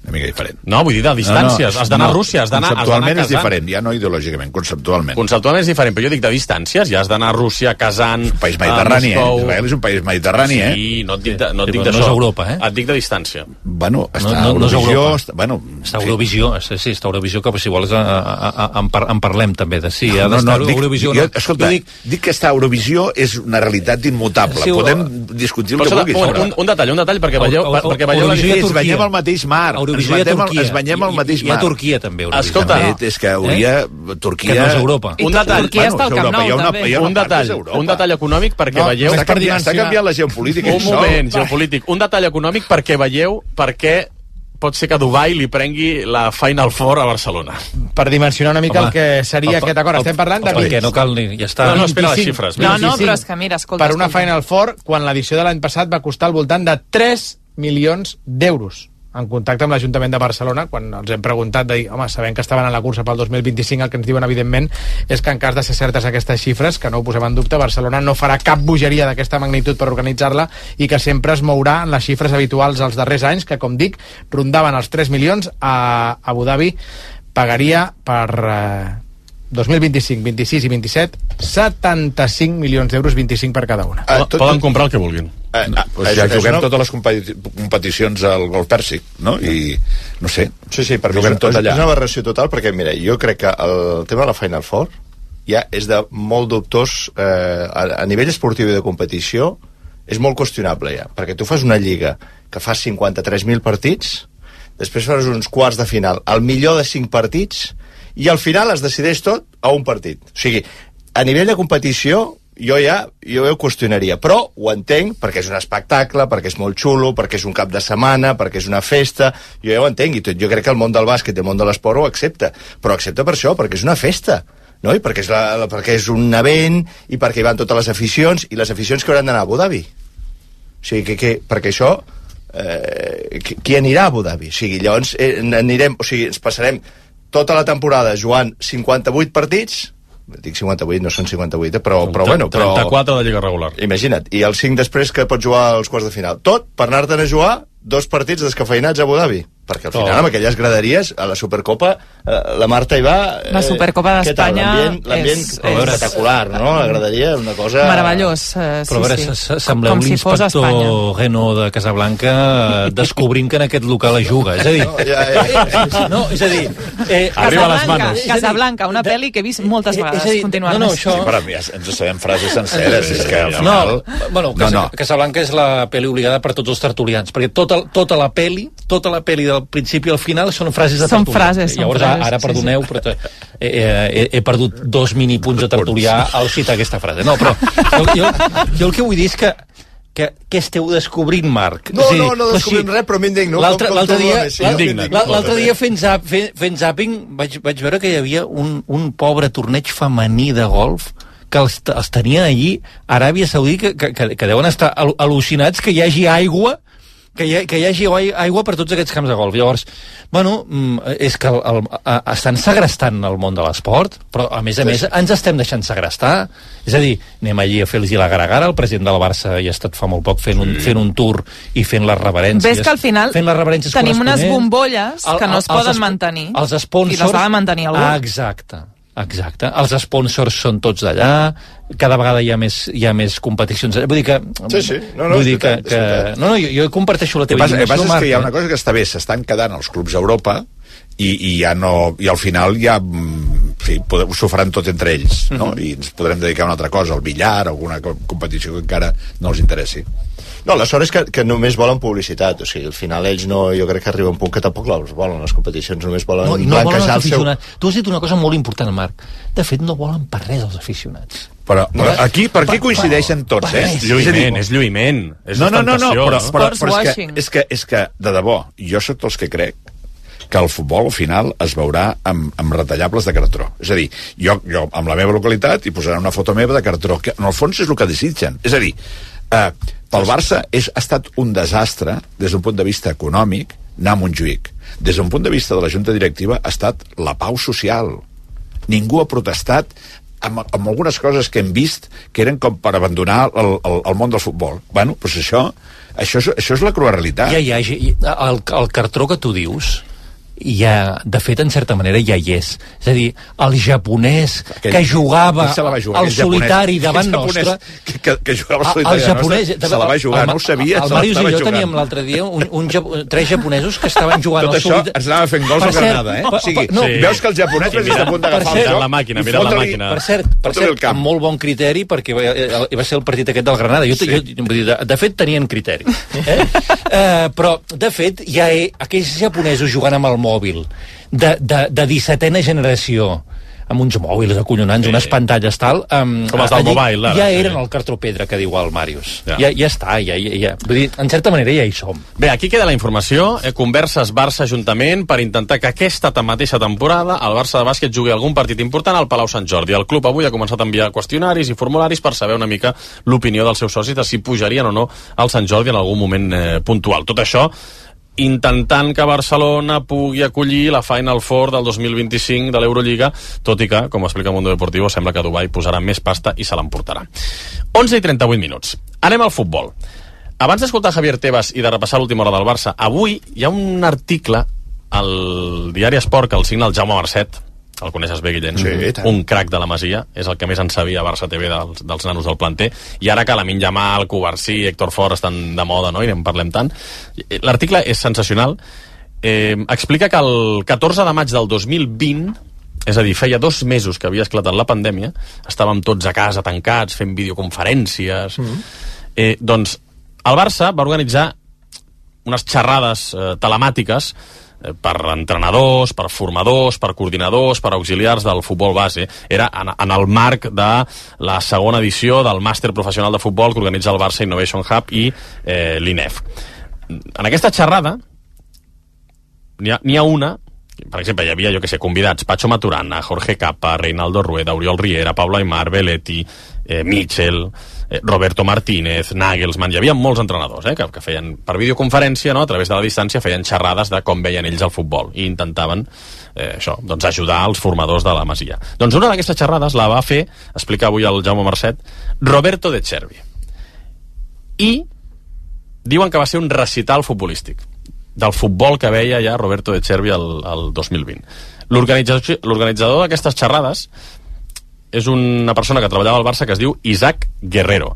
Una mica diferent. No, vull dir de distàncies. has d'anar a Rússia, has d'anar has Conceptualment és casant. diferent, ja no ideològicament, conceptualment. Conceptualment és diferent, però jo dic de distàncies, ja has d'anar a Rússia casant... Un país mediterrani, eh? Israel és un país mediterrani, eh? Sí, no et dic, de, no et Sí, dic no d'això. és Europa, eh? Et dic de distància. Bueno, està no, no, no és Eurovisió, Europa. està- bueno, està sí. Eurovisió, sí, sí, està Eurovisió, que si vols a, a, a, en, par, en parlem també, de si ha No, d'estar no, dic, Eurovisió. jo, no. escolta, Jo dic, dic que està Eurovisió és una realitat immutable. Sí, Podem discutir el Però, que vulguis. un, un, un detall, un detall, perquè veieu, Eu- eu- perquè veieu la Eurovisió Sí, diferència. banyem al mateix mar. Eurovisió Eurovisió hi ha Turquia. ens banyem al mateix hi ha mar. Turquia, també, Eurovisió. Escolta, Eh, és que hauria... Turquia... Que no és Europa. Un detall, Turquia està al Camp Nou, una, també. un que detall, un detall econòmic perquè No, veieu... Està, canviant, està canviant la geopolítica. Un moment, geopolític. Un detall econòmic perquè veieu per què pot ser que Dubai li prengui la Final Four a Barcelona. Per dimensionar una mica Home, el que seria el- aquest acord. el- Estem parlant de... el- perquè no cal ni... Ja està. No, no, espera les 25, xifres. No, no, 25 però és que mira, escolta, per una escolta. Final Four, quan l'edició de l'any passat va costar al voltant de 3 milions d'euros en contacte amb l'Ajuntament de Barcelona, quan els hem preguntat de dir, home, sabent que estaven en la cursa pel 2025, el que ens diuen, evidentment, és que en cas de ser certes aquestes xifres, que no ho posem en dubte, Barcelona no farà cap bogeria d'aquesta magnitud per organitzar-la i que sempre es mourà en les xifres habituals als darrers anys, que, com dic, rondaven els 3 milions a Abu Dhabi. Pagaria per eh, 2025, 26 i 27 75 milions d'euros, 25 per cada una. Ah, tot- Poden comprar el que vulguin. Eh, ah, pues ja juguem totes les competi competicions al Golf Pèrsic, no? I, no sé, Sí, sí, per juguem és, tot és allà. una aberració total, perquè, mira, jo crec que el tema de la Final Four ja és de molt dubtós eh, a, a nivell esportiu i de competició és molt qüestionable ja, perquè tu fas una lliga que fa 53.000 partits després fas uns quarts de final al millor de 5 partits i al final es decideix tot a un partit o sigui, a nivell de competició jo ja jo ho qüestionaria, però ho entenc perquè és un espectacle, perquè és molt xulo, perquè és un cap de setmana, perquè és una festa, jo ja ho entenc, i tot, jo crec que el món del bàsquet i el món de l'esport ho accepta, però accepta per això, perquè és una festa, no? I perquè és, la, la, perquè és un event, i perquè hi van totes les aficions, i les aficions que hauran d'anar a Abu Dhabi. O sigui, que, que, perquè això eh, qui, anirà a Abu Dhabi? O sigui, llavors eh, anirem, o sigui, ens passarem tota la temporada jugant 58 partits, dic 58, no són 58, eh, però, però bueno... Però, 34 de Lliga regular. Imagina't, i els 5 després que pots jugar als quarts de final. Tot per anar-te'n a jugar dos partits descafeinats a Abu Dhabi. Perquè al final, Oh. amb aquelles graderies, a la Supercopa, eh, la Marta hi va... La Supercopa d'Espanya L'ambient- és- és, és- espectacular, no? La graderia, una cosa... Meravellós, eh, sí, Però a veure, sí. se- se- sembleu si l'inspector Renault de Casablanca eh, descobrint que en aquest local es juga. És a dir, No, ja, ja. no, és a dir... Eh, Arriba a les Casablanca, manos. Casablanca, una pel·li que he vist moltes Eh, vegades, és a dir, continuant. no, no, això- Sí, però ja ens sabem frases senceres, és que al No, final... bueno, no, Casa, no. Casablanca és la pel·li obligada per tots els tertulians, perquè tota, tota la pel·li, tota la pel·li del principi al final són frases de Són tertulià. frases, són Llavors, frases, ara sí, perdoneu, però te- eh, eh, he, he perdut dos minipunts de tertulià al citar aquesta frase. No, però jo, jo, jo el que vull dir és que que, què esteu descobrint, Marc? No, no, no o descobrim sigui, res, però m'indigno. L'altre dia, sí, l'altre- dia fent, zap, fent, fent zapping vaig, vaig veure que hi havia un, un pobre torneig femení de golf que els, els tenien allí a Aràbia Saudí que, que, que, que deuen estar al- al·lucinats que hi hagi aigua que hi, ha, que hi hagi ai- aigua per tots aquests camps de golf. Llavors, bueno, mm, és que el, el, estan segrestant el món de l'esport, però a més a més ens estem deixant segrestar. És a dir, anem allí a fer-los la gara-gara, el president del Barça hi ha estat fa molt poc fent, un, fent un tour i fent les reverències. Ves que al final fent les reverències tenim unes bombolles que no es poden mantenir. Els sponsors... I les ha de mantenir algú. Ah, exacte. Exacte. Els sponsors són tots d'allà, cada vegada hi ha més, hi ha més competicions. Vull dir que... Sí, sí. No, no, vull dir que, és que... No, no, jo, jo comparteixo la teva passa, el que passa és que hi ha una cosa que està bé, s'estan quedant els clubs a Europa i, i ja no, i al final ja mm, fi, s'ho faran tot entre ells no? Mhm. i ens podrem dedicar a una altra cosa al billar, alguna co- competició que encara no els interessi No, la sort és que, que només volen publicitat, o sigui, al final ells no, jo crec que arriba un punt que tampoc els volen les competicions, només volen No, i no volen blanquejar els el seu... aficionats. Tu has dit una cosa molt important, Marc. De fet, no volen per res els aficionats. però, però aquí, per aquí coincideixen tots, eh? És lluïment, és lluïment. És no, no, no, no, però, no? però, però és, que, és, que, és que, de debò, jo sóc dels que crec que el futbol al final es veurà amb, amb retallables de cartró. És a dir, jo, jo amb la meva localitat hi posaran una foto meva de cartró, que en el fons és el que desitgen. És a dir, eh, pel Barça és, ha estat un desastre des d'un punt de vista econòmic anar a Montjuïc. Des d'un punt de vista de la Junta Directiva ha estat la pau social. Ningú ha protestat amb, amb algunes coses que hem vist que eren com per abandonar el, el, el món del futbol. Bueno, doncs això, això, és, això és la crua realitat. Ja, ja, ja, el, el cartró que tu dius ja, de fet, en certa manera, ja hi és. És a dir, el japonès Aquell- que jugava jugar, al aquell japonès. solitari davant japonès nostre... que- que- que jugava al Ah, solitari el japonès, nostre, se la va jugar, el- no ho sabia, El, el la Màrius i jo jugant. teníem l'altre dia un, un, jap- tres japonesos que estaven jugant Tot al això solitari... ens anava fent gols Per cert, Granada, eh? per- O sigui, no, veus que el japonès va estar a punt d'agafar el joc la màquina, i mira la màquina. Per cert, per cert el camp. amb molt bon criteri, perquè va, eh, va ser el partit aquest del Granada. Jo, sí. jo, vull dir, de, de fet, tenien criteri. Eh? eh, però, de fet, ja he, aquells japonesos jugant amb el mòbil, de, de, de 17a generació, amb uns mòbils acollonants, sí. unes pantalles tal... Um, Com els del mobile, ara, Ja sí. eren el cartropedra que diu el Màrius. Ja. Ja, ja està, ja, ja, ja. Vull dir, en certa manera ja hi som. Bé, aquí queda la informació. Eh, converses Barça-Ajuntament per intentar que aquesta ta- mateixa temporada el Barça de bàsquet jugui algun partit important al Palau Sant Jordi. El club avui ha començat a enviar qüestionaris i formularis per saber una mica l'opinió dels seus socis de si pujarien o no al Sant Jordi en algun moment eh, puntual. Tot això intentant que Barcelona pugui acollir la Final Four del 2025 de l'Eurolliga, tot i que, com explica Mundo Deportivo, sembla que Dubai posarà més pasta i se l'emportarà. 11 i 38 minuts. Anem al futbol. Abans d'escoltar Javier Tebas i de repassar l'última hora del Barça, avui hi ha un article al diari Esport que el signa el Jaume Marcet, el coneixes bé, Guillem? Sí, un crac de la Masia, és el que més en sabia a Barça TV dels, dels nanos del planter, i ara que la Yamal, Covarsí, Héctor Fort estan de moda, no?, i en parlem tant. L'article és sensacional. Eh, explica que el 14 de maig del 2020, és a dir, feia dos mesos que havia esclatat la pandèmia, estàvem tots a casa tancats, fent videoconferències... Mm. Eh, doncs el Barça va organitzar unes xerrades eh, telemàtiques per entrenadors, per formadors, per coordinadors, per auxiliars del futbol base. Era en, en el marc de la segona edició del màster professional de futbol que organitza el Barça Innovation Hub i eh, l'INEF. En aquesta xerrada n'hi ha, ha una per exemple, hi havia, jo que sé, convidats Pacho Maturana, Jorge Capa, Reinaldo Rueda, Oriol Riera, Pablo Aymar, Belletti, eh, Mitchell, eh, Roberto Martínez, Nagelsmann, hi havia molts entrenadors eh, que, que feien per videoconferència, no, a través de la distància, feien xerrades de com veien ells el futbol i intentaven eh, això, doncs ajudar els formadors de la Masia. Doncs una d'aquestes xerrades la va fer, explica avui el Jaume Marcet, Roberto de Cervi. I diuen que va ser un recital futbolístic del futbol que veia ja Roberto de Cervi el, el 2020. L'organització- L'organitzador d'aquestes xerrades és una persona que treballava al Barça que es diu Isaac Guerrero.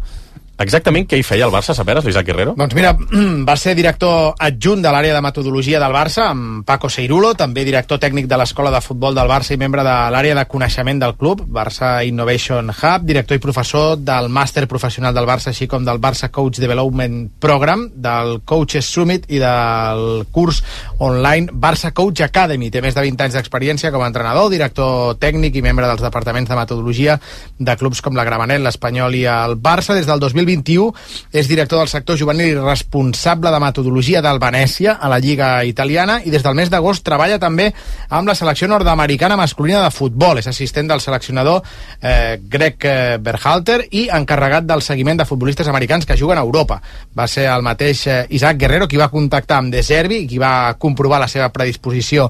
Exactament què hi feia el Barça, saperes, l'Isaac Guerrero? Doncs mira, va ser director adjunt de l'àrea de metodologia del Barça amb Paco Seirulo, també director tècnic de l'Escola de Futbol del Barça i membre de l'àrea de coneixement del club, Barça Innovation Hub, director i professor del màster professional del Barça, així com del Barça Coach Development Program, del Coaches Summit i del curs online Barça Coach Academy. Té més de 20 anys d'experiència com a entrenador, director tècnic i membre dels departaments de metodologia de clubs com la Gramenet, l'Espanyol i el Barça. Des del 2021 és director del sector juvenil i responsable de metodologia del Venècia a la Lliga Italiana i des del mes d'agost treballa també amb la selecció nord-americana masculina de futbol. És assistent del seleccionador eh, Greg eh, Berhalter i encarregat del seguiment de futbolistes americans que juguen a Europa. Va ser el mateix eh, Isaac Guerrero qui va contactar amb De Servi i qui va comprovar la seva predisposició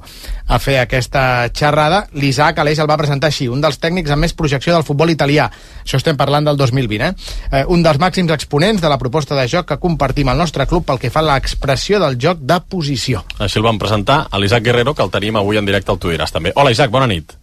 a fer aquesta xerrada. L'Isaac Aleix el va presentar així, un dels tècnics amb més projecció del futbol italià. Això estem parlant del 2020, eh? eh un dels exponents de la proposta de joc que compartim al nostre club pel que fa a l'expressió del joc de posició. Així el vam presentar a l'Isaac Guerrero, que el tenim avui en directe al Tu diràs també. Hola, Isaac, bona nit.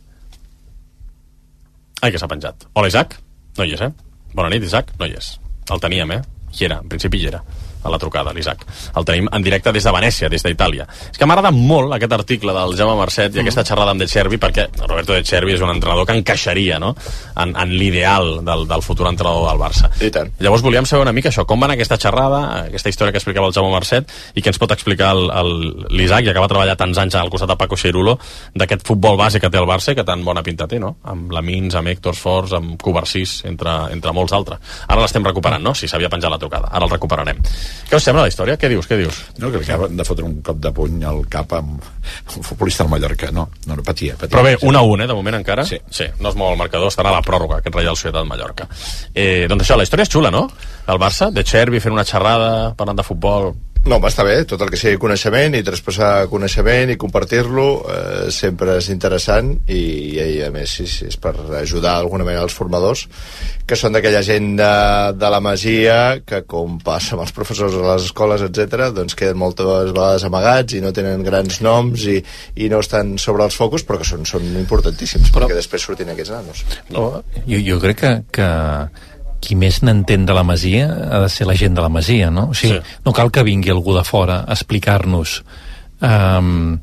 Ai, que s'ha penjat. Hola, Isaac. No hi és, eh? Bona nit, Isaac. No hi és. El teníem, eh? Hi era, en principi hi era a la trucada, l'Isaac. El tenim en directe des de Venècia, des d'Itàlia. És que m'agrada molt aquest article del Jaume Marcet i aquesta xerrada amb De Cervi, perquè Roberto De Cervi és un entrenador que encaixaria no? en, en l'ideal del, del futur entrenador del Barça. I tant. Llavors volíem saber una mica això, com va anar aquesta xerrada, aquesta història que explicava el Jaume Marcet, i què ens pot explicar l'Isaac, ja que va treballar tants anys al costat de Paco Xerulo, d'aquest futbol base que té el Barça que tan bona pinta té, no? Amb Lamins, amb Héctor Forts, amb Covarsís, entre, entre molts altres. Ara l'estem recuperant, no? Si s'havia penjat la trucada. Ara el recuperarem. Què us sembla la història? Què dius? Què dius? No, que acaben de fotre un cop de puny al cap amb un futbolista del Mallorca. No, no, no patia, patia. Però bé, 1 a 1, eh, de moment encara. Sí. sí no es mou el marcador, estarà a la pròrroga, aquest Reial Societat Mallorca. Eh, doncs això, la història és xula, no? El Barça, de Chervi fent una xerrada, parlant de futbol. No, home, està bé, tot el que sigui coneixement i traspassar coneixement i compartir-lo eh, sempre és interessant i, i a més sí, sí, és per ajudar d'alguna manera els formadors que són d'aquella gent de, de la masia que com passa amb els professors a les escoles, etc, doncs queden moltes vegades amagats i no tenen grans noms i, i no estan sobre els focus però que són, són importantíssims però... perquè després surtin aquests nanos. No, jo, jo crec que, que qui més n'entén de la Masia ha de ser la gent de la Masia, no? O sigui, sí. no cal que vingui algú de fora a explicar-nos um,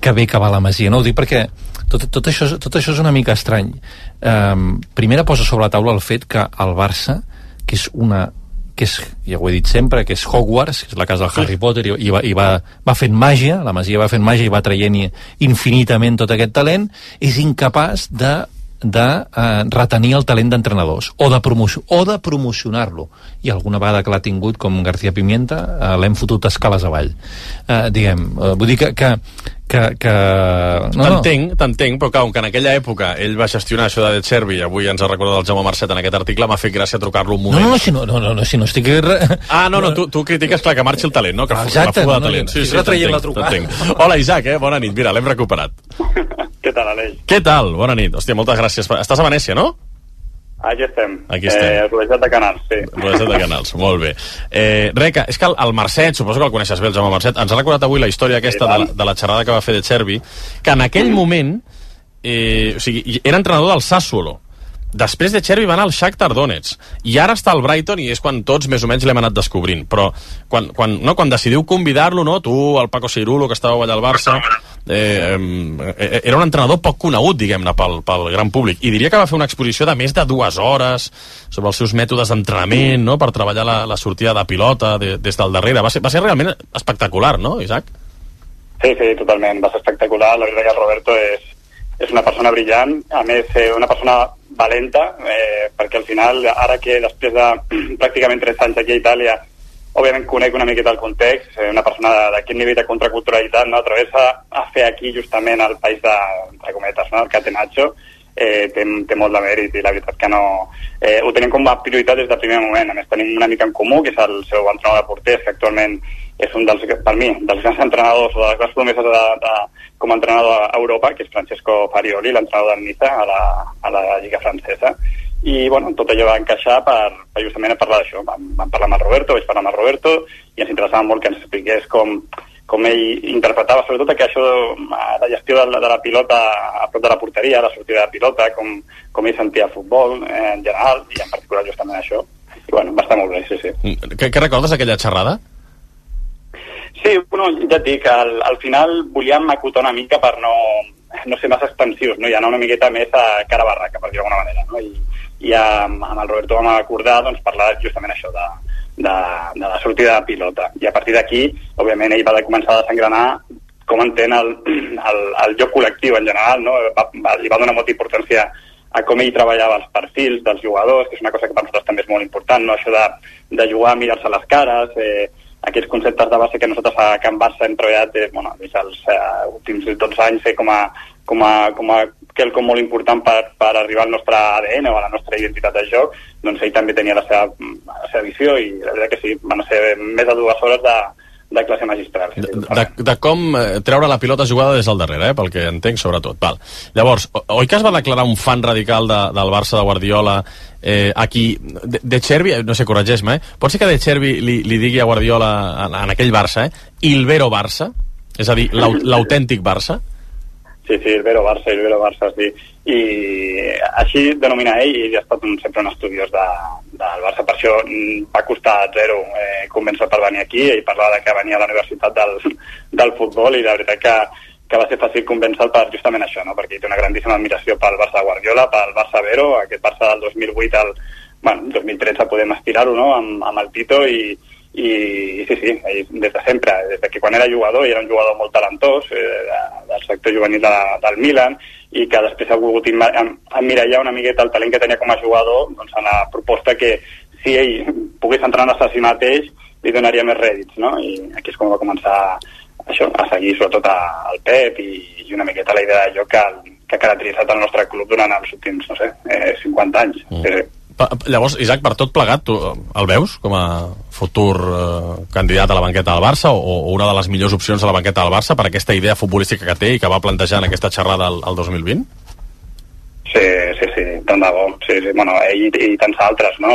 que bé que va la Masia, no? Ho dic perquè tot, tot, això, tot això és una mica estrany. Um, primera posa sobre la taula el fet que el Barça, que és una que és, ja ho he dit sempre, que és Hogwarts, que és la casa del Harry Potter, i, i, va, i va, va fent màgia, la Masia va fent màgia i va traient infinitament tot aquest talent, és incapaç de de eh, retenir el talent d'entrenadors o de, promocio o de promocionar-lo. I alguna vegada que l'ha tingut com García Pimienta eh, l'hem fotut escales avall. Eh, diguem, eh, vull dir que, que, que, que... No, t'entenc, no. t'entenc, però clar, que en aquella època ell va gestionar això de De Cervi, avui ens ha recordat el Jaume Marcet en aquest article, m'ha fet gràcia trucar-lo un moment. No, no, si no, no, no, no, si no estic... Ah, no, no, tu, tu critiques, clar, que marxi el talent, no? Que Exacte, la fuga de no, talent. sí, sí, sí, la trucada. Hola, Isaac, eh? bona nit, mira, l'hem recuperat. Què tal, Aleix? Què tal? Bona nit. Hòstia, moltes gràcies. Estàs a Venècia, no? Aquí estem. Aquí estem. Eh, rodejat de canals, sí. Rodejat de canals, molt bé. Eh, Reca, és que el, el Marcet, suposo que el coneixes bé, el Jaume Marcet, ens ha recordat avui la història aquesta de, la, de la xerrada que va fer de Chervi, que en aquell moment eh, o sigui, era entrenador del Sassuolo, Després de Chervi va anar al Shakhtar Donetsk. I ara està al Brighton i és quan tots més o menys l'hem anat descobrint. Però quan, quan, no, quan decidiu convidar-lo no, tu, el Paco Cirulo que estava allà al Barça. Eh, eh, era un entrenador poc conegut diguem-ne pel, pel gran públic. I diria que va fer una exposició de més de dues hores sobre els seus mètodes d'entrenament no, per treballar la, la sortida de pilota de, des del darrere, va ser, va ser realment espectacular, no, Isaac? Sí, sí, totalment, va ser espectacular. La veritat que el Roberto és, és una persona brillant, a més eh, una persona valenta, eh, perquè al final, ara que després de pràcticament tres anys aquí a Itàlia, òbviament conec una miqueta el context, eh, una persona d'aquest nivell de contraculturalitat, no? atravessa a fer aquí justament el país de, entre cometes, no? el Catenaccio, eh, té, té molt de mèrit i la veritat que no... Eh, ho tenim com a prioritat des del primer moment. A més, tenim una mica en comú, que és el seu entrenador de porters, que actualment és un dels, per mi, dels grans entrenadors o de les grans promeses de, de, com a entrenador a Europa, que és Francesco Farioli, l'entrenador del Niza a la, a la Lliga Francesa. I, bueno, tot allò va encaixar per, per justament parlar d'això. Vam, vam parlar amb el Roberto, vaig parlar amb el Roberto, i ens interessava molt que ens expliqués com, com ell interpretava sobretot que això de gestió de, de la pilota a prop de la porteria, la sortida de pilota, com, com ell sentia el futbol eh, en general, i en particular justament això. I bueno, va estar molt bé, sí, sí. Què, què recordes d'aquella xerrada? Sí, bueno, ja et dic, al, al final volíem acotar una mica per no, no ser massa expansius, no? i anar una miqueta més a cara barraca, per dir d'alguna manera. No? I, i amb, amb el Roberto vam acordar doncs, parlar justament això de, de, de la sortida de pilota. I a partir d'aquí, òbviament, ell va començar a desengranar com entén el, el, el joc col·lectiu en general, no? va, va, li va donar molta importància a com ell treballava els perfils dels jugadors, que és una cosa que per nosaltres també és molt important, no? això de, de jugar mirar-se les cares, eh, aquests conceptes de base que nosaltres a Can Barça hem treballat eh, bueno, des dels eh, últims 12 anys eh, com a, com a, com a quelcom molt important per, per arribar al nostre ADN o a la nostra identitat de joc, doncs ell també tenia la seva, la seva visió i la veritat que sí, van ser més de dues hores de, de classe magistral. De, de, de com eh, treure la pilota jugada des del darrere, eh, pel que entenc, sobretot. Val. Llavors, oi que es va declarar un fan radical de, del Barça de Guardiola eh, aquí, de, de Chervi, no sé, corregeix-me, eh? pot ser que de Chervi li, li digui a Guardiola en, en aquell Barça, eh? Ilvero Barça? És a dir, l'autèntic Barça? Sí, sí, el Vero Barça, el Vero Barça, sí. I així denomina ell, ell ha estat un, sempre un estudiós de, del Barça, per això mm, va costar zero eh, convèncer per venir aquí, ell parlava que venia a la Universitat del, del Futbol i la veritat que, que va ser fàcil convèncer per justament això, no? perquè té una grandíssima admiració pel Barça de Guardiola, pel Barça Vero, aquest Barça del 2008 al bueno, 2013 podem aspirar-ho no? amb, amb el Tito i, i, i sí, sí, des de sempre, des de que quan era jugador, i era un jugador molt talentós eh, del sector juvenil de, del Milan, i que després ha volgut emmirallar una miqueta el talent que tenia com a jugador doncs, en la proposta que si ell pogués entrenar-se a si mateix li donaria més rèdits, no? I aquí és com va començar això, a seguir sobretot al Pep i, i una miqueta la idea de joc que, que ha caracteritzat el nostre club durant els últims, no sé, eh, 50 anys. Mm. Sí, sí. Llavors, Isaac, per tot plegat, tu el veus com a futur eh, candidat a la banqueta del Barça o, o una de les millors opcions a la banqueta del Barça per aquesta idea futbolística que té i que va plantejar en aquesta xerrada el, el 2020? Sí, sí, sí, tant de bo. Sí, sí, bueno, ell i tants altres, no?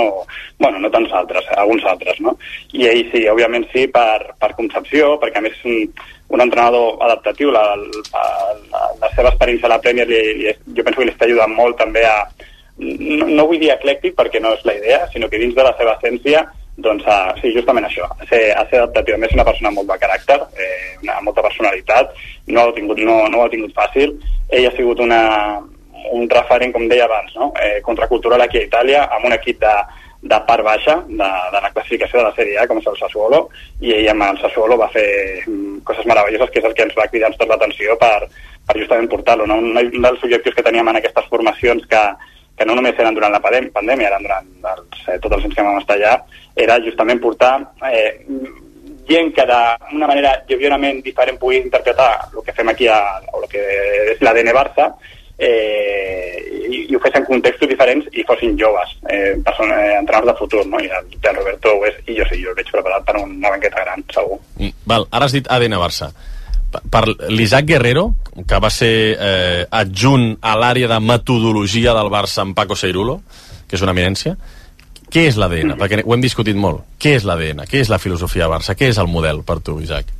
Bueno, no tants altres, alguns altres, no? I ell sí, òbviament sí, per, per concepció, perquè a més és un, un entrenador adaptatiu, la, la, la, la seva experiència a la Premier li, li, jo penso que li està ajudant molt també a, no, no vull dir eclèctic perquè no és la idea, sinó que dins de la seva essència doncs, a, sí, justament això, a ser, a ser adaptatiu. A més, una persona molt de caràcter, eh, una, molta personalitat, no ho ha tingut, no, no ho ha tingut fàcil. Ell ha sigut una, un referent, com deia abans, no? eh, contracultural aquí a Itàlia, amb un equip de, de part baixa de, de la classificació de la Sèrie A, com és el Sassuolo, i ell amb el Sassuolo va fer mm, coses meravelloses, que és el que ens va cridar tota l'atenció per, per justament portar-lo. No? Un, un dels objectius que teníem en aquestes formacions que, que no només eren durant la pandèmia, eren durant els, eh, tots els anys que vam estar allà, era justament portar eh, gent que d'una manera lleugerament diferent pugui interpretar el que fem aquí a, o el que és l'ADN Barça eh, i, i ho fes en contextos diferents i fossin joves, eh, persones, eh, entrenadors de futur, no? I el, el Roberto ho és, i jo sí, jo el veig preparat per una banqueta gran, segur. Mm, val, ara has dit ADN Barça per l'Isaac Guerrero, que va ser eh, adjunt a l'àrea de metodologia del Barça amb Paco Seirulo, que és una eminència, què és l'ADN? Perquè ho hem discutit molt. Què és l'ADN? Què és la filosofia Barça? Què és el model per tu, Isaac?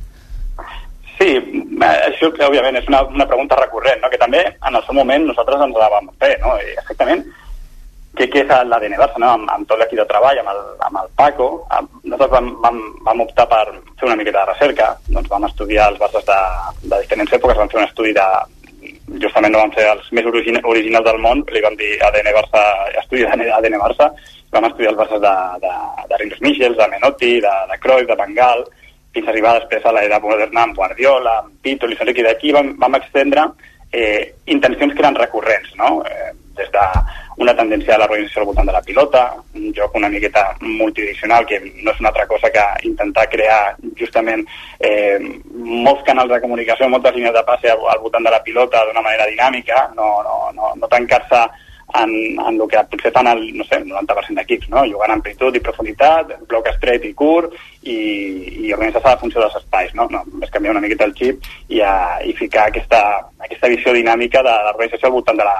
Sí, eh, això òbviament és una, una pregunta recurrent, no? que també en el seu moment nosaltres ens la vam fer, no? I exactament què, què és l'ADN Barça, no? amb, amb tot l'equip de treball, amb el, amb el Paco, amb, nosaltres vam, vam, vam optar per fer una miqueta de recerca, doncs vam estudiar els Barças de, de diferents èpoques, vam fer un estudi de, justament no vam fer els més origin, originals del món, li vam dir ADN Barça, estudi d'ADN Barça, vam estudiar els Barças de, de, de Rinus Michels, de Menotti, de, de Cruyff, de Bengal, fins a arribar després a l'era moderna amb Guardiola, amb Pito, i d'aquí vam, vam extendre eh, intencions que eren recurrents, no? Eh, des de una tendència a l'organització al voltant de la pilota, un joc una miqueta multidireccional que no és una altra cosa que intentar crear justament eh, molts canals de comunicació, moltes línies de passe al, al voltant de la pilota d'una manera dinàmica, no, no, no, no tancar-se en, en el que potser fan el, no sé, el 90% d'equips, no? jugant amplitud i profunditat, bloc estret i curt i, i organitzar-se la funció dels espais. No? No, és canviar una miqueta el xip i, a, i ficar aquesta, aquesta visió dinàmica de l'organització al voltant de la,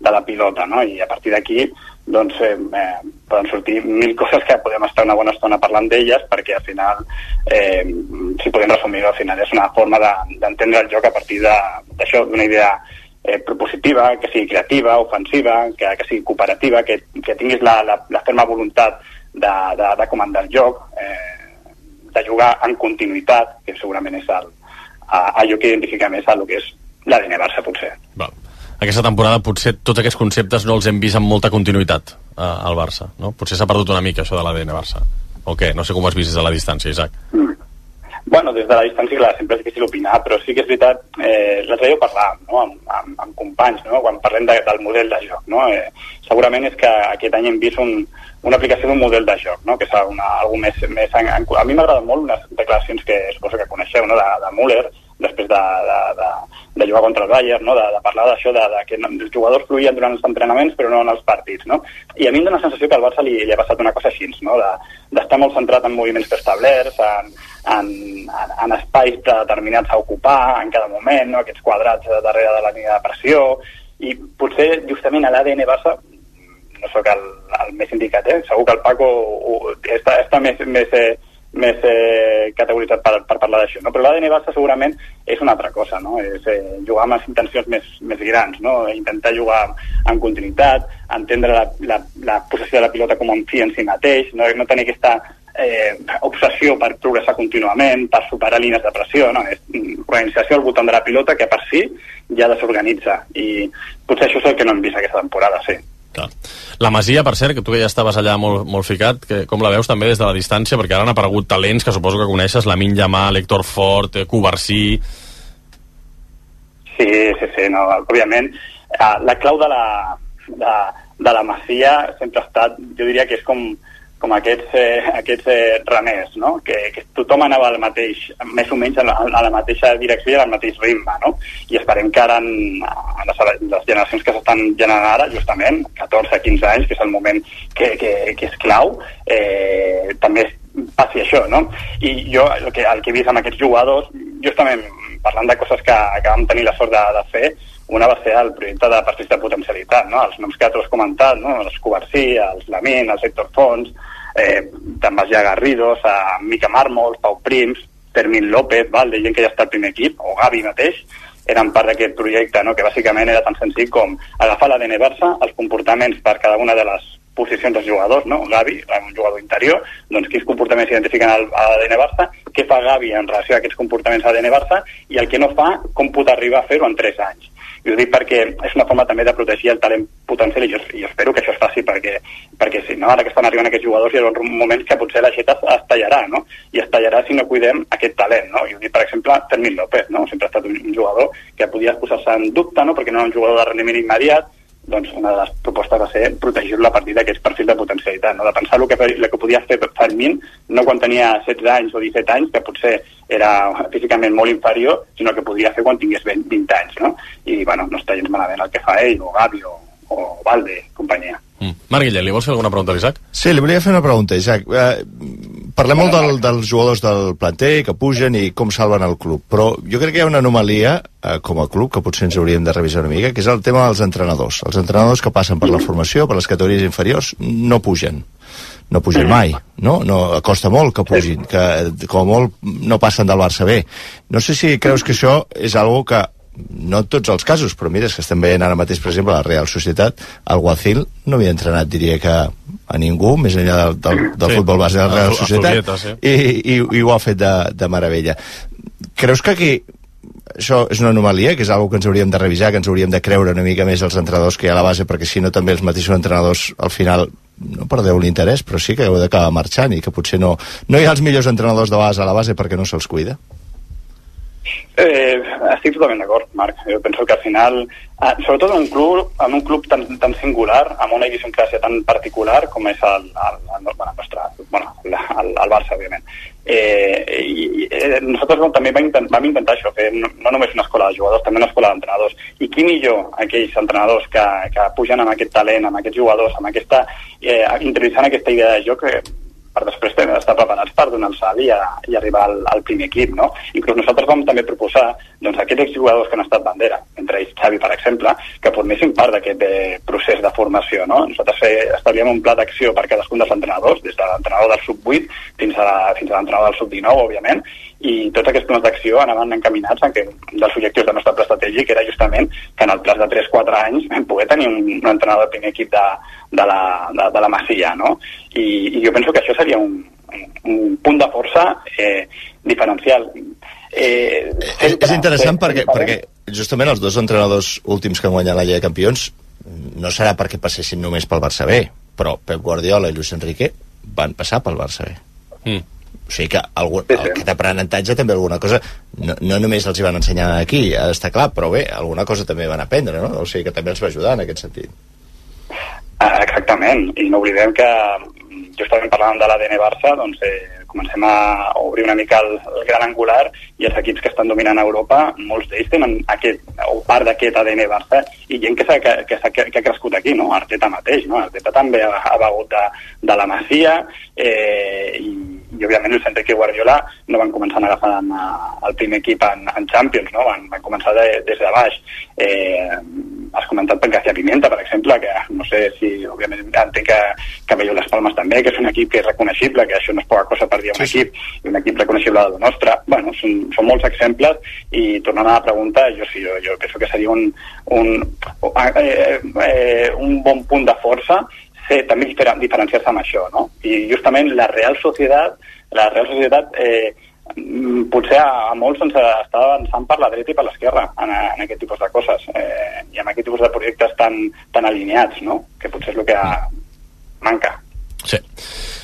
de la pilota, no? I a partir d'aquí, doncs, eh, eh, poden sortir mil coses que podem estar una bona estona parlant d'elles, perquè al final, eh, si podem resumir al final és una forma d'entendre de, el joc a partir d'això, d'una idea eh, propositiva, que sigui creativa, ofensiva, que, que sigui cooperativa, que, que tinguis la, la, la ferma voluntat de, de, de comandar el joc, eh, de jugar en continuïtat, que segurament és el, allò que identifica més el que és l'ADN Barça, potser. Val aquesta temporada potser tots aquests conceptes no els hem vist amb molta continuïtat eh, al Barça, no? Potser s'ha perdut una mica això de l'ADN Barça. O què? No sé com ho has vist des de la distància, Isaac. Mm. Bueno, des de la distància, clar, sempre és difícil opinar, però sí que és veritat, eh, l'altre dia ho parlàvem, no?, amb, amb, amb companys, no?, quan parlem de, del model de joc, no?, eh, segurament és que aquest any hem vist un, una aplicació d'un model de joc, no?, que és una, algo més... més en, en, a mi m'agrada molt unes declaracions que suposo que coneixeu, no?, de, de Müller, després de, de, de, de jugar contra el Bayern, no? de, de parlar d'això, de, de que els jugadors fluïen durant els entrenaments però no en els partits. No? I a mi em dóna la sensació que al Barça li, li ha passat una cosa així, no? d'estar de, molt centrat en moviments preestablerts, en, en, en, en espais determinats a ocupar en cada moment, no? aquests quadrats darrere de la línia de pressió, i potser justament a l'ADN Barça no sóc el, el més indicat, eh? segur que el Paco està, està més, més, eh, més eh, categoritzat per, per parlar d'això. No? Però l'ADN Barça segurament és una altra cosa, no? és eh, jugar amb les intencions més, més grans, no? intentar jugar en continuïtat, entendre la, la, la possessió de la pilota com un fi en si mateix, no, no tenir aquesta eh, obsessió per progressar contínuament, per superar línies de pressió, no? és organització al voltant de la pilota que per si ja desorganitza i potser això és el que no hem vist aquesta temporada, sí. Clar. La Masia, per cert, que tu que ja estaves allà molt, molt ficat, que, com la veus també des de la distància, perquè ara han aparegut talents que suposo que coneixes, la Min Llamà, l'Hector Fort, eh, Covarsí... Sí, sí, sí, no, òbviament. Uh, la clau de la, de, de la Masia sempre ha estat, jo diria que és com, com aquests, eh, aquests eh, remers, no? que, que tothom anava al mateix, més o menys a la, a la mateixa direcció i al mateix ritme, no? i esperem que ara en, en les, les generacions que s'estan generant ara, justament, 14-15 anys, que és el moment que, que, que és clau, eh, també passi això, no? I jo el que, el que he vist amb aquests jugadors, justament parlant de coses que, que vam tenir la sort de, de fer, una va ser el projecte de partits de potencialitat, no? els noms que tu has comentat, no? els Covarsí, els Lamin, els Héctor Fons, eh, ja a Garridos, a Mica Mármol, Pau Prims, Fermín López, val, de gent que ja està al primer equip, o Gavi mateix, eren part d'aquest projecte, no? que bàsicament era tan senzill com agafar l'ADN Barça, els comportaments per cada una de les posicions dels jugadors, no? Gavi, un jugador interior, doncs quins comportaments s'identifiquen a l'ADN Barça, què fa Gavi en relació a aquests comportaments a l'ADN Barça i el que no fa, com pot arribar a fer-ho en 3 anys. I ho dic perquè és una forma també de protegir el talent potencial i jo, jo espero que això es faci perquè, perquè si no, ara que estan arribant aquests jugadors hi un moment que potser la xeta es tallarà, no? I es tallarà si no cuidem aquest talent, no? I ho dic, per exemple, Fermín López, no? Sempre ha estat un, un jugador que podia posar-se en dubte, no? Perquè no era un jugador de rendiment immediat, doncs una de les propostes va ser protegir-lo a partir d'aquests perfils de potencialitat, no? de pensar el que, el que podia fer Fermín no quan tenia 16 anys o 17 anys, que potser era físicament molt inferior, sinó que podia fer quan tingués 20, 20 anys, no? I, bueno, no està gens malament el que fa ell, o Gavi, o, o Valde, companyia. Mm. Marc Guillem, li vols fer alguna pregunta a l'Isaac? Sí, li volia fer una pregunta, Isaac. Eh, parlem molt del, dels jugadors del planter, que pugen i com salven el club, però jo crec que hi ha una anomalia eh, com a club que potser ens hauríem de revisar una mica, que és el tema dels entrenadors. Els entrenadors que passen per la formació, per les categories inferiors, no pugen no pugen mai, no? no costa molt que pugin, que com a molt no passen del Barça B. No sé si creus que això és algo que no tots els casos, però mira, que estem veient ara mateix, per exemple, la Real Societat, el Guacil no havia entrenat, diria que a ningú, més enllà del, del, del sí. futbol base de la Real Societat, sí. i, i, i ho ha fet de, de meravella. Creus que aquí això és una anomalia, que és una que ens hauríem de revisar, que ens hauríem de creure una mica més els entrenadors que hi ha a la base, perquè si no també els mateixos entrenadors al final no perdeu l'interès, però sí que heu d'acabar marxant i que potser no, no hi ha els millors entrenadors de base a la base perquè no se'ls cuida. Eh, estic totalment d'acord, Marc. Jo penso que al final, eh, sobretot en un club, en un club tan, tan singular, amb una idiosincràsia tan particular com és el, el, el, bueno, nostre, bueno, el, el, el Barça, òbviament. Eh, i, eh, nosaltres també vam, intent, vam intentar això, fer no, no només una escola de jugadors, també una escola d'entrenadors. I qui millor aquells entrenadors que, que pugen amb aquest talent, amb aquests jugadors, amb aquesta, eh, introduïssant aquesta idea de joc, eh, per després estar preparats per donar el salt i, a, i arribar al, al primer equip, no? Inclús nosaltres vam també proposar doncs, aquests exjugadors que han estat bandera, entre ells Xavi, per exemple, que formessin part d'aquest eh, procés de formació, no? Nosaltres eh, establíem un pla d'acció per cadascun dels entrenadors, des de l'entrenador del sub-8 fins a l'entrenador del sub-19, òbviament, i tots aquests plans d'acció anaven encaminats en que un dels objectius del nostre pla estratègic era justament que en el pla de 3-4 anys poder tenir un, un entrenador del primer equip de, de, la, de, de la Masia, no? I, I jo penso que això seria un, un punt de força eh, diferencial. Eh, és, és interessant perquè, perquè justament els dos entrenadors últims que han guanyat la Lliga de Campions no serà perquè passessin només pel Barça B, però Pep Guardiola i Luis Enrique van passar pel Barça B. Mm o sigui que algun, sí, sí. aquest aprenentatge també alguna cosa, no, no només els hi van ensenyar aquí, està clar, però bé, alguna cosa també van aprendre, no? O sigui que també els va ajudar en aquest sentit. Ah, exactament, i no oblidem que justament parlant de l'ADN Barça, doncs eh, comencem a obrir una mica el, el gran angular i els equips que estan dominant a Europa, molts d'ells tenen aquest, o part d'aquest ADN Barça i gent que, que, que, que, que ha crescut aquí, no? Arteta mateix, no? Arteta també ha, ha begut de, de la Masia eh, i, i òbviament el Enrique Guardiola no van començar agafant el primer equip en, en Champions, no? van, van començar de, des de baix. Eh, has comentat per García Pimienta, per exemple, que no sé si, òbviament, entenc que, que veieu les Palmes també, que és un equip que és reconeixible, que això no és poca cosa per dir un sí, equip, i un equip reconeixible del nostre. Bueno, són, són molts exemples, i tornant a la pregunta, jo sí, jo, jo penso que seria un, un, eh, eh, un bon punt de força ser també diferenciar-se amb això, no? I justament la Real Societat, la Real Societat eh, potser a, a molts doncs, està avançant per la dreta i per l'esquerra en, en aquest tipus de coses eh, i amb aquest tipus de projectes tan, tan alineats, no? que potser és el que manca. Sí.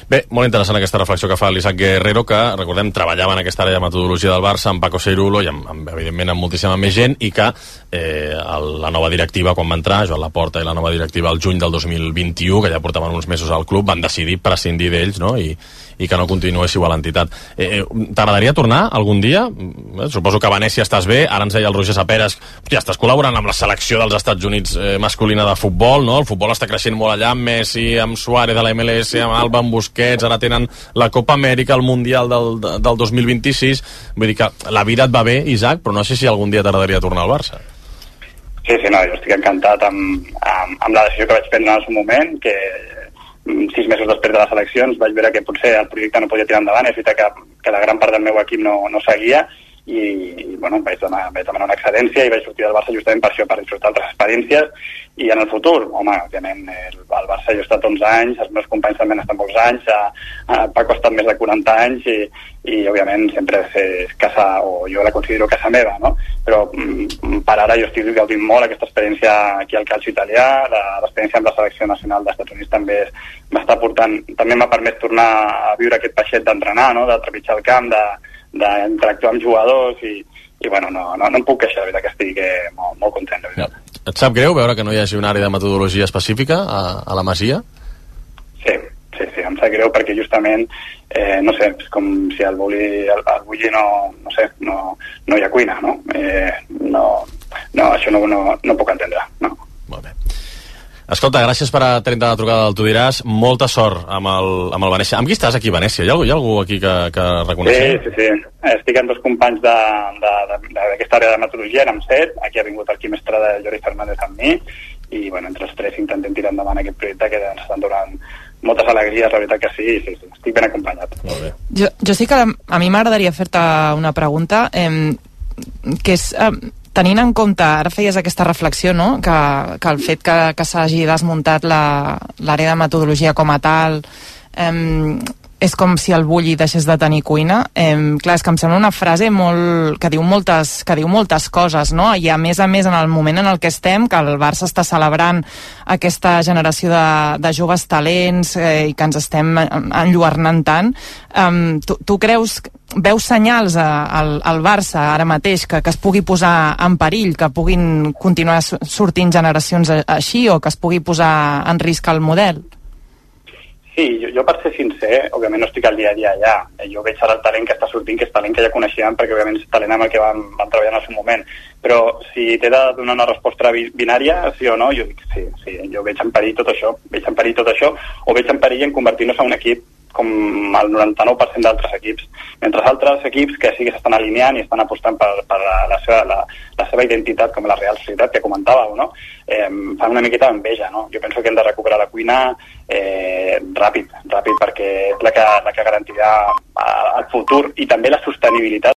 Bé, molt interessant aquesta reflexió que fa l'Isaac Guerrero, que, recordem, treballava en aquesta àrea de metodologia del Barça amb Paco Ceirulo i, amb, amb, evidentment, amb moltíssima més gent, i que eh, el, la nova directiva, quan va entrar, Joan Laporta i la nova directiva al juny del 2021, que ja portaven uns mesos al club, van decidir prescindir d'ells, no?, i, i que no continuéssiu a l'entitat. Eh, eh, T'agradaria tornar algun dia? Eh, suposo que a Venècia estàs bé, ara ens deia el Roger Saperes, ja estàs col·laborant amb la selecció dels Estats Units eh, masculina de futbol, no? El futbol està creixent molt allà, amb Messi, amb Suárez de la MLS, amb Alba, amb Busquets, ara tenen la Copa Amèrica, el Mundial del, del 2026, vull dir que la vida et va bé, Isaac, però no sé si algun dia t'agradaria tornar al Barça. Sí, sí, no, jo estic encantat amb, amb, amb la decisió que vaig prendre en el seu moment, que mm, sis mesos després de les eleccions vaig veure que potser el projecte no podia tirar endavant, és veritat que, que la gran part del meu equip no, no seguia, i, i bueno, vaig demanar, vaig demanar una excedència i vaig sortir del Barça justament per això, per disfrutar altres experiències i en el futur, home, òbviament el, el Barça jo he estat 11 anys, els meus companys també han estat molts anys, a, a Paco ha estat més de 40 anys i, i òbviament sempre és casa, o jo la considero casa meva, no? Però mm, per ara jo estic gaudint molt aquesta experiència aquí al calcio italià, l'experiència amb la selecció nacional dels Estats Units també m'està portant, també m'ha permès tornar a viure aquest peixet d'entrenar, no? de trepitjar el camp, de, d'interactuar amb jugadors i, i bueno, no, no, no em puc queixar, de veritat que estic eh, molt, molt content, de veritat. Et sap greu veure que no hi hagi una àrea de metodologia específica a, a la Masia? Sí, sí, sí, em sap greu perquè justament, eh, no sé, és com si al bulli, al, al bulli no, no sé, no, no hi ha cuina, no? Eh, no, no, això no, no, no puc entendre, no. Escolta, gràcies per atendre la trucada del Tu diràs. Molta sort amb el, amb el Venècia. Amb qui estàs aquí a Venècia? Hi ha, algú- hi ha algú aquí que, que Sí, reconeixem? sí, sí. Estic amb dos companys de- de- de- d'aquesta àrea de metodologia, érem set, aquí ha vingut el Quim Estrada i el Jordi Fernández amb mi, i bueno, entre els tres intentem tirar endavant aquest projecte que ens estan donant moltes alegries, la veritat que sí, sí, sí. estic ben acompanyat. Molt bé. Jo, jo sí que a mi m'agradaria fer-te una pregunta, eh, que és, eh, tenint en compte, ara feies aquesta reflexió, no?, que, que el fet que, que s'hagi desmuntat l'àrea de metodologia com a tal eh, és com si el bulli deixés de tenir cuina. Eh, clar, és que em sembla una frase molt, que, diu moltes, que diu moltes coses, no? I a més a més, en el moment en el que estem, que el Barça està celebrant aquesta generació de, de joves talents eh, i que ens estem en- enlluernant tant, eh, tu, tu creus, veus senyals a, al, al Barça ara mateix que, que es pugui posar en perill, que puguin continuar sortint generacions així o que es pugui posar en risc el model? Sí, jo, jo per ser sincer, òbviament no estic al dia a dia allà. Eh, Jo veig ara el talent que està sortint, que és talent que ja coneixíem, perquè òbviament és talent amb el que vam, vam treballar en el seu moment. Però si t'he de donar una resposta bi- binària, sí o no, jo dic sí, sí. Jo veig en perill tot això, veig en perill tot això, o veig en perill en convertir-nos en un equip com el 99% d'altres equips. Mentre altres equips que sí que s'estan alineant i estan apostant per, per la, la, seva, la, la seva identitat com la Real Societat que comentàveu, no? eh, fan una miqueta d'enveja. No? Jo penso que hem de recuperar la cuina eh, ràpid, ràpid, perquè és la que, la que garantirà eh, el futur i també la sostenibilitat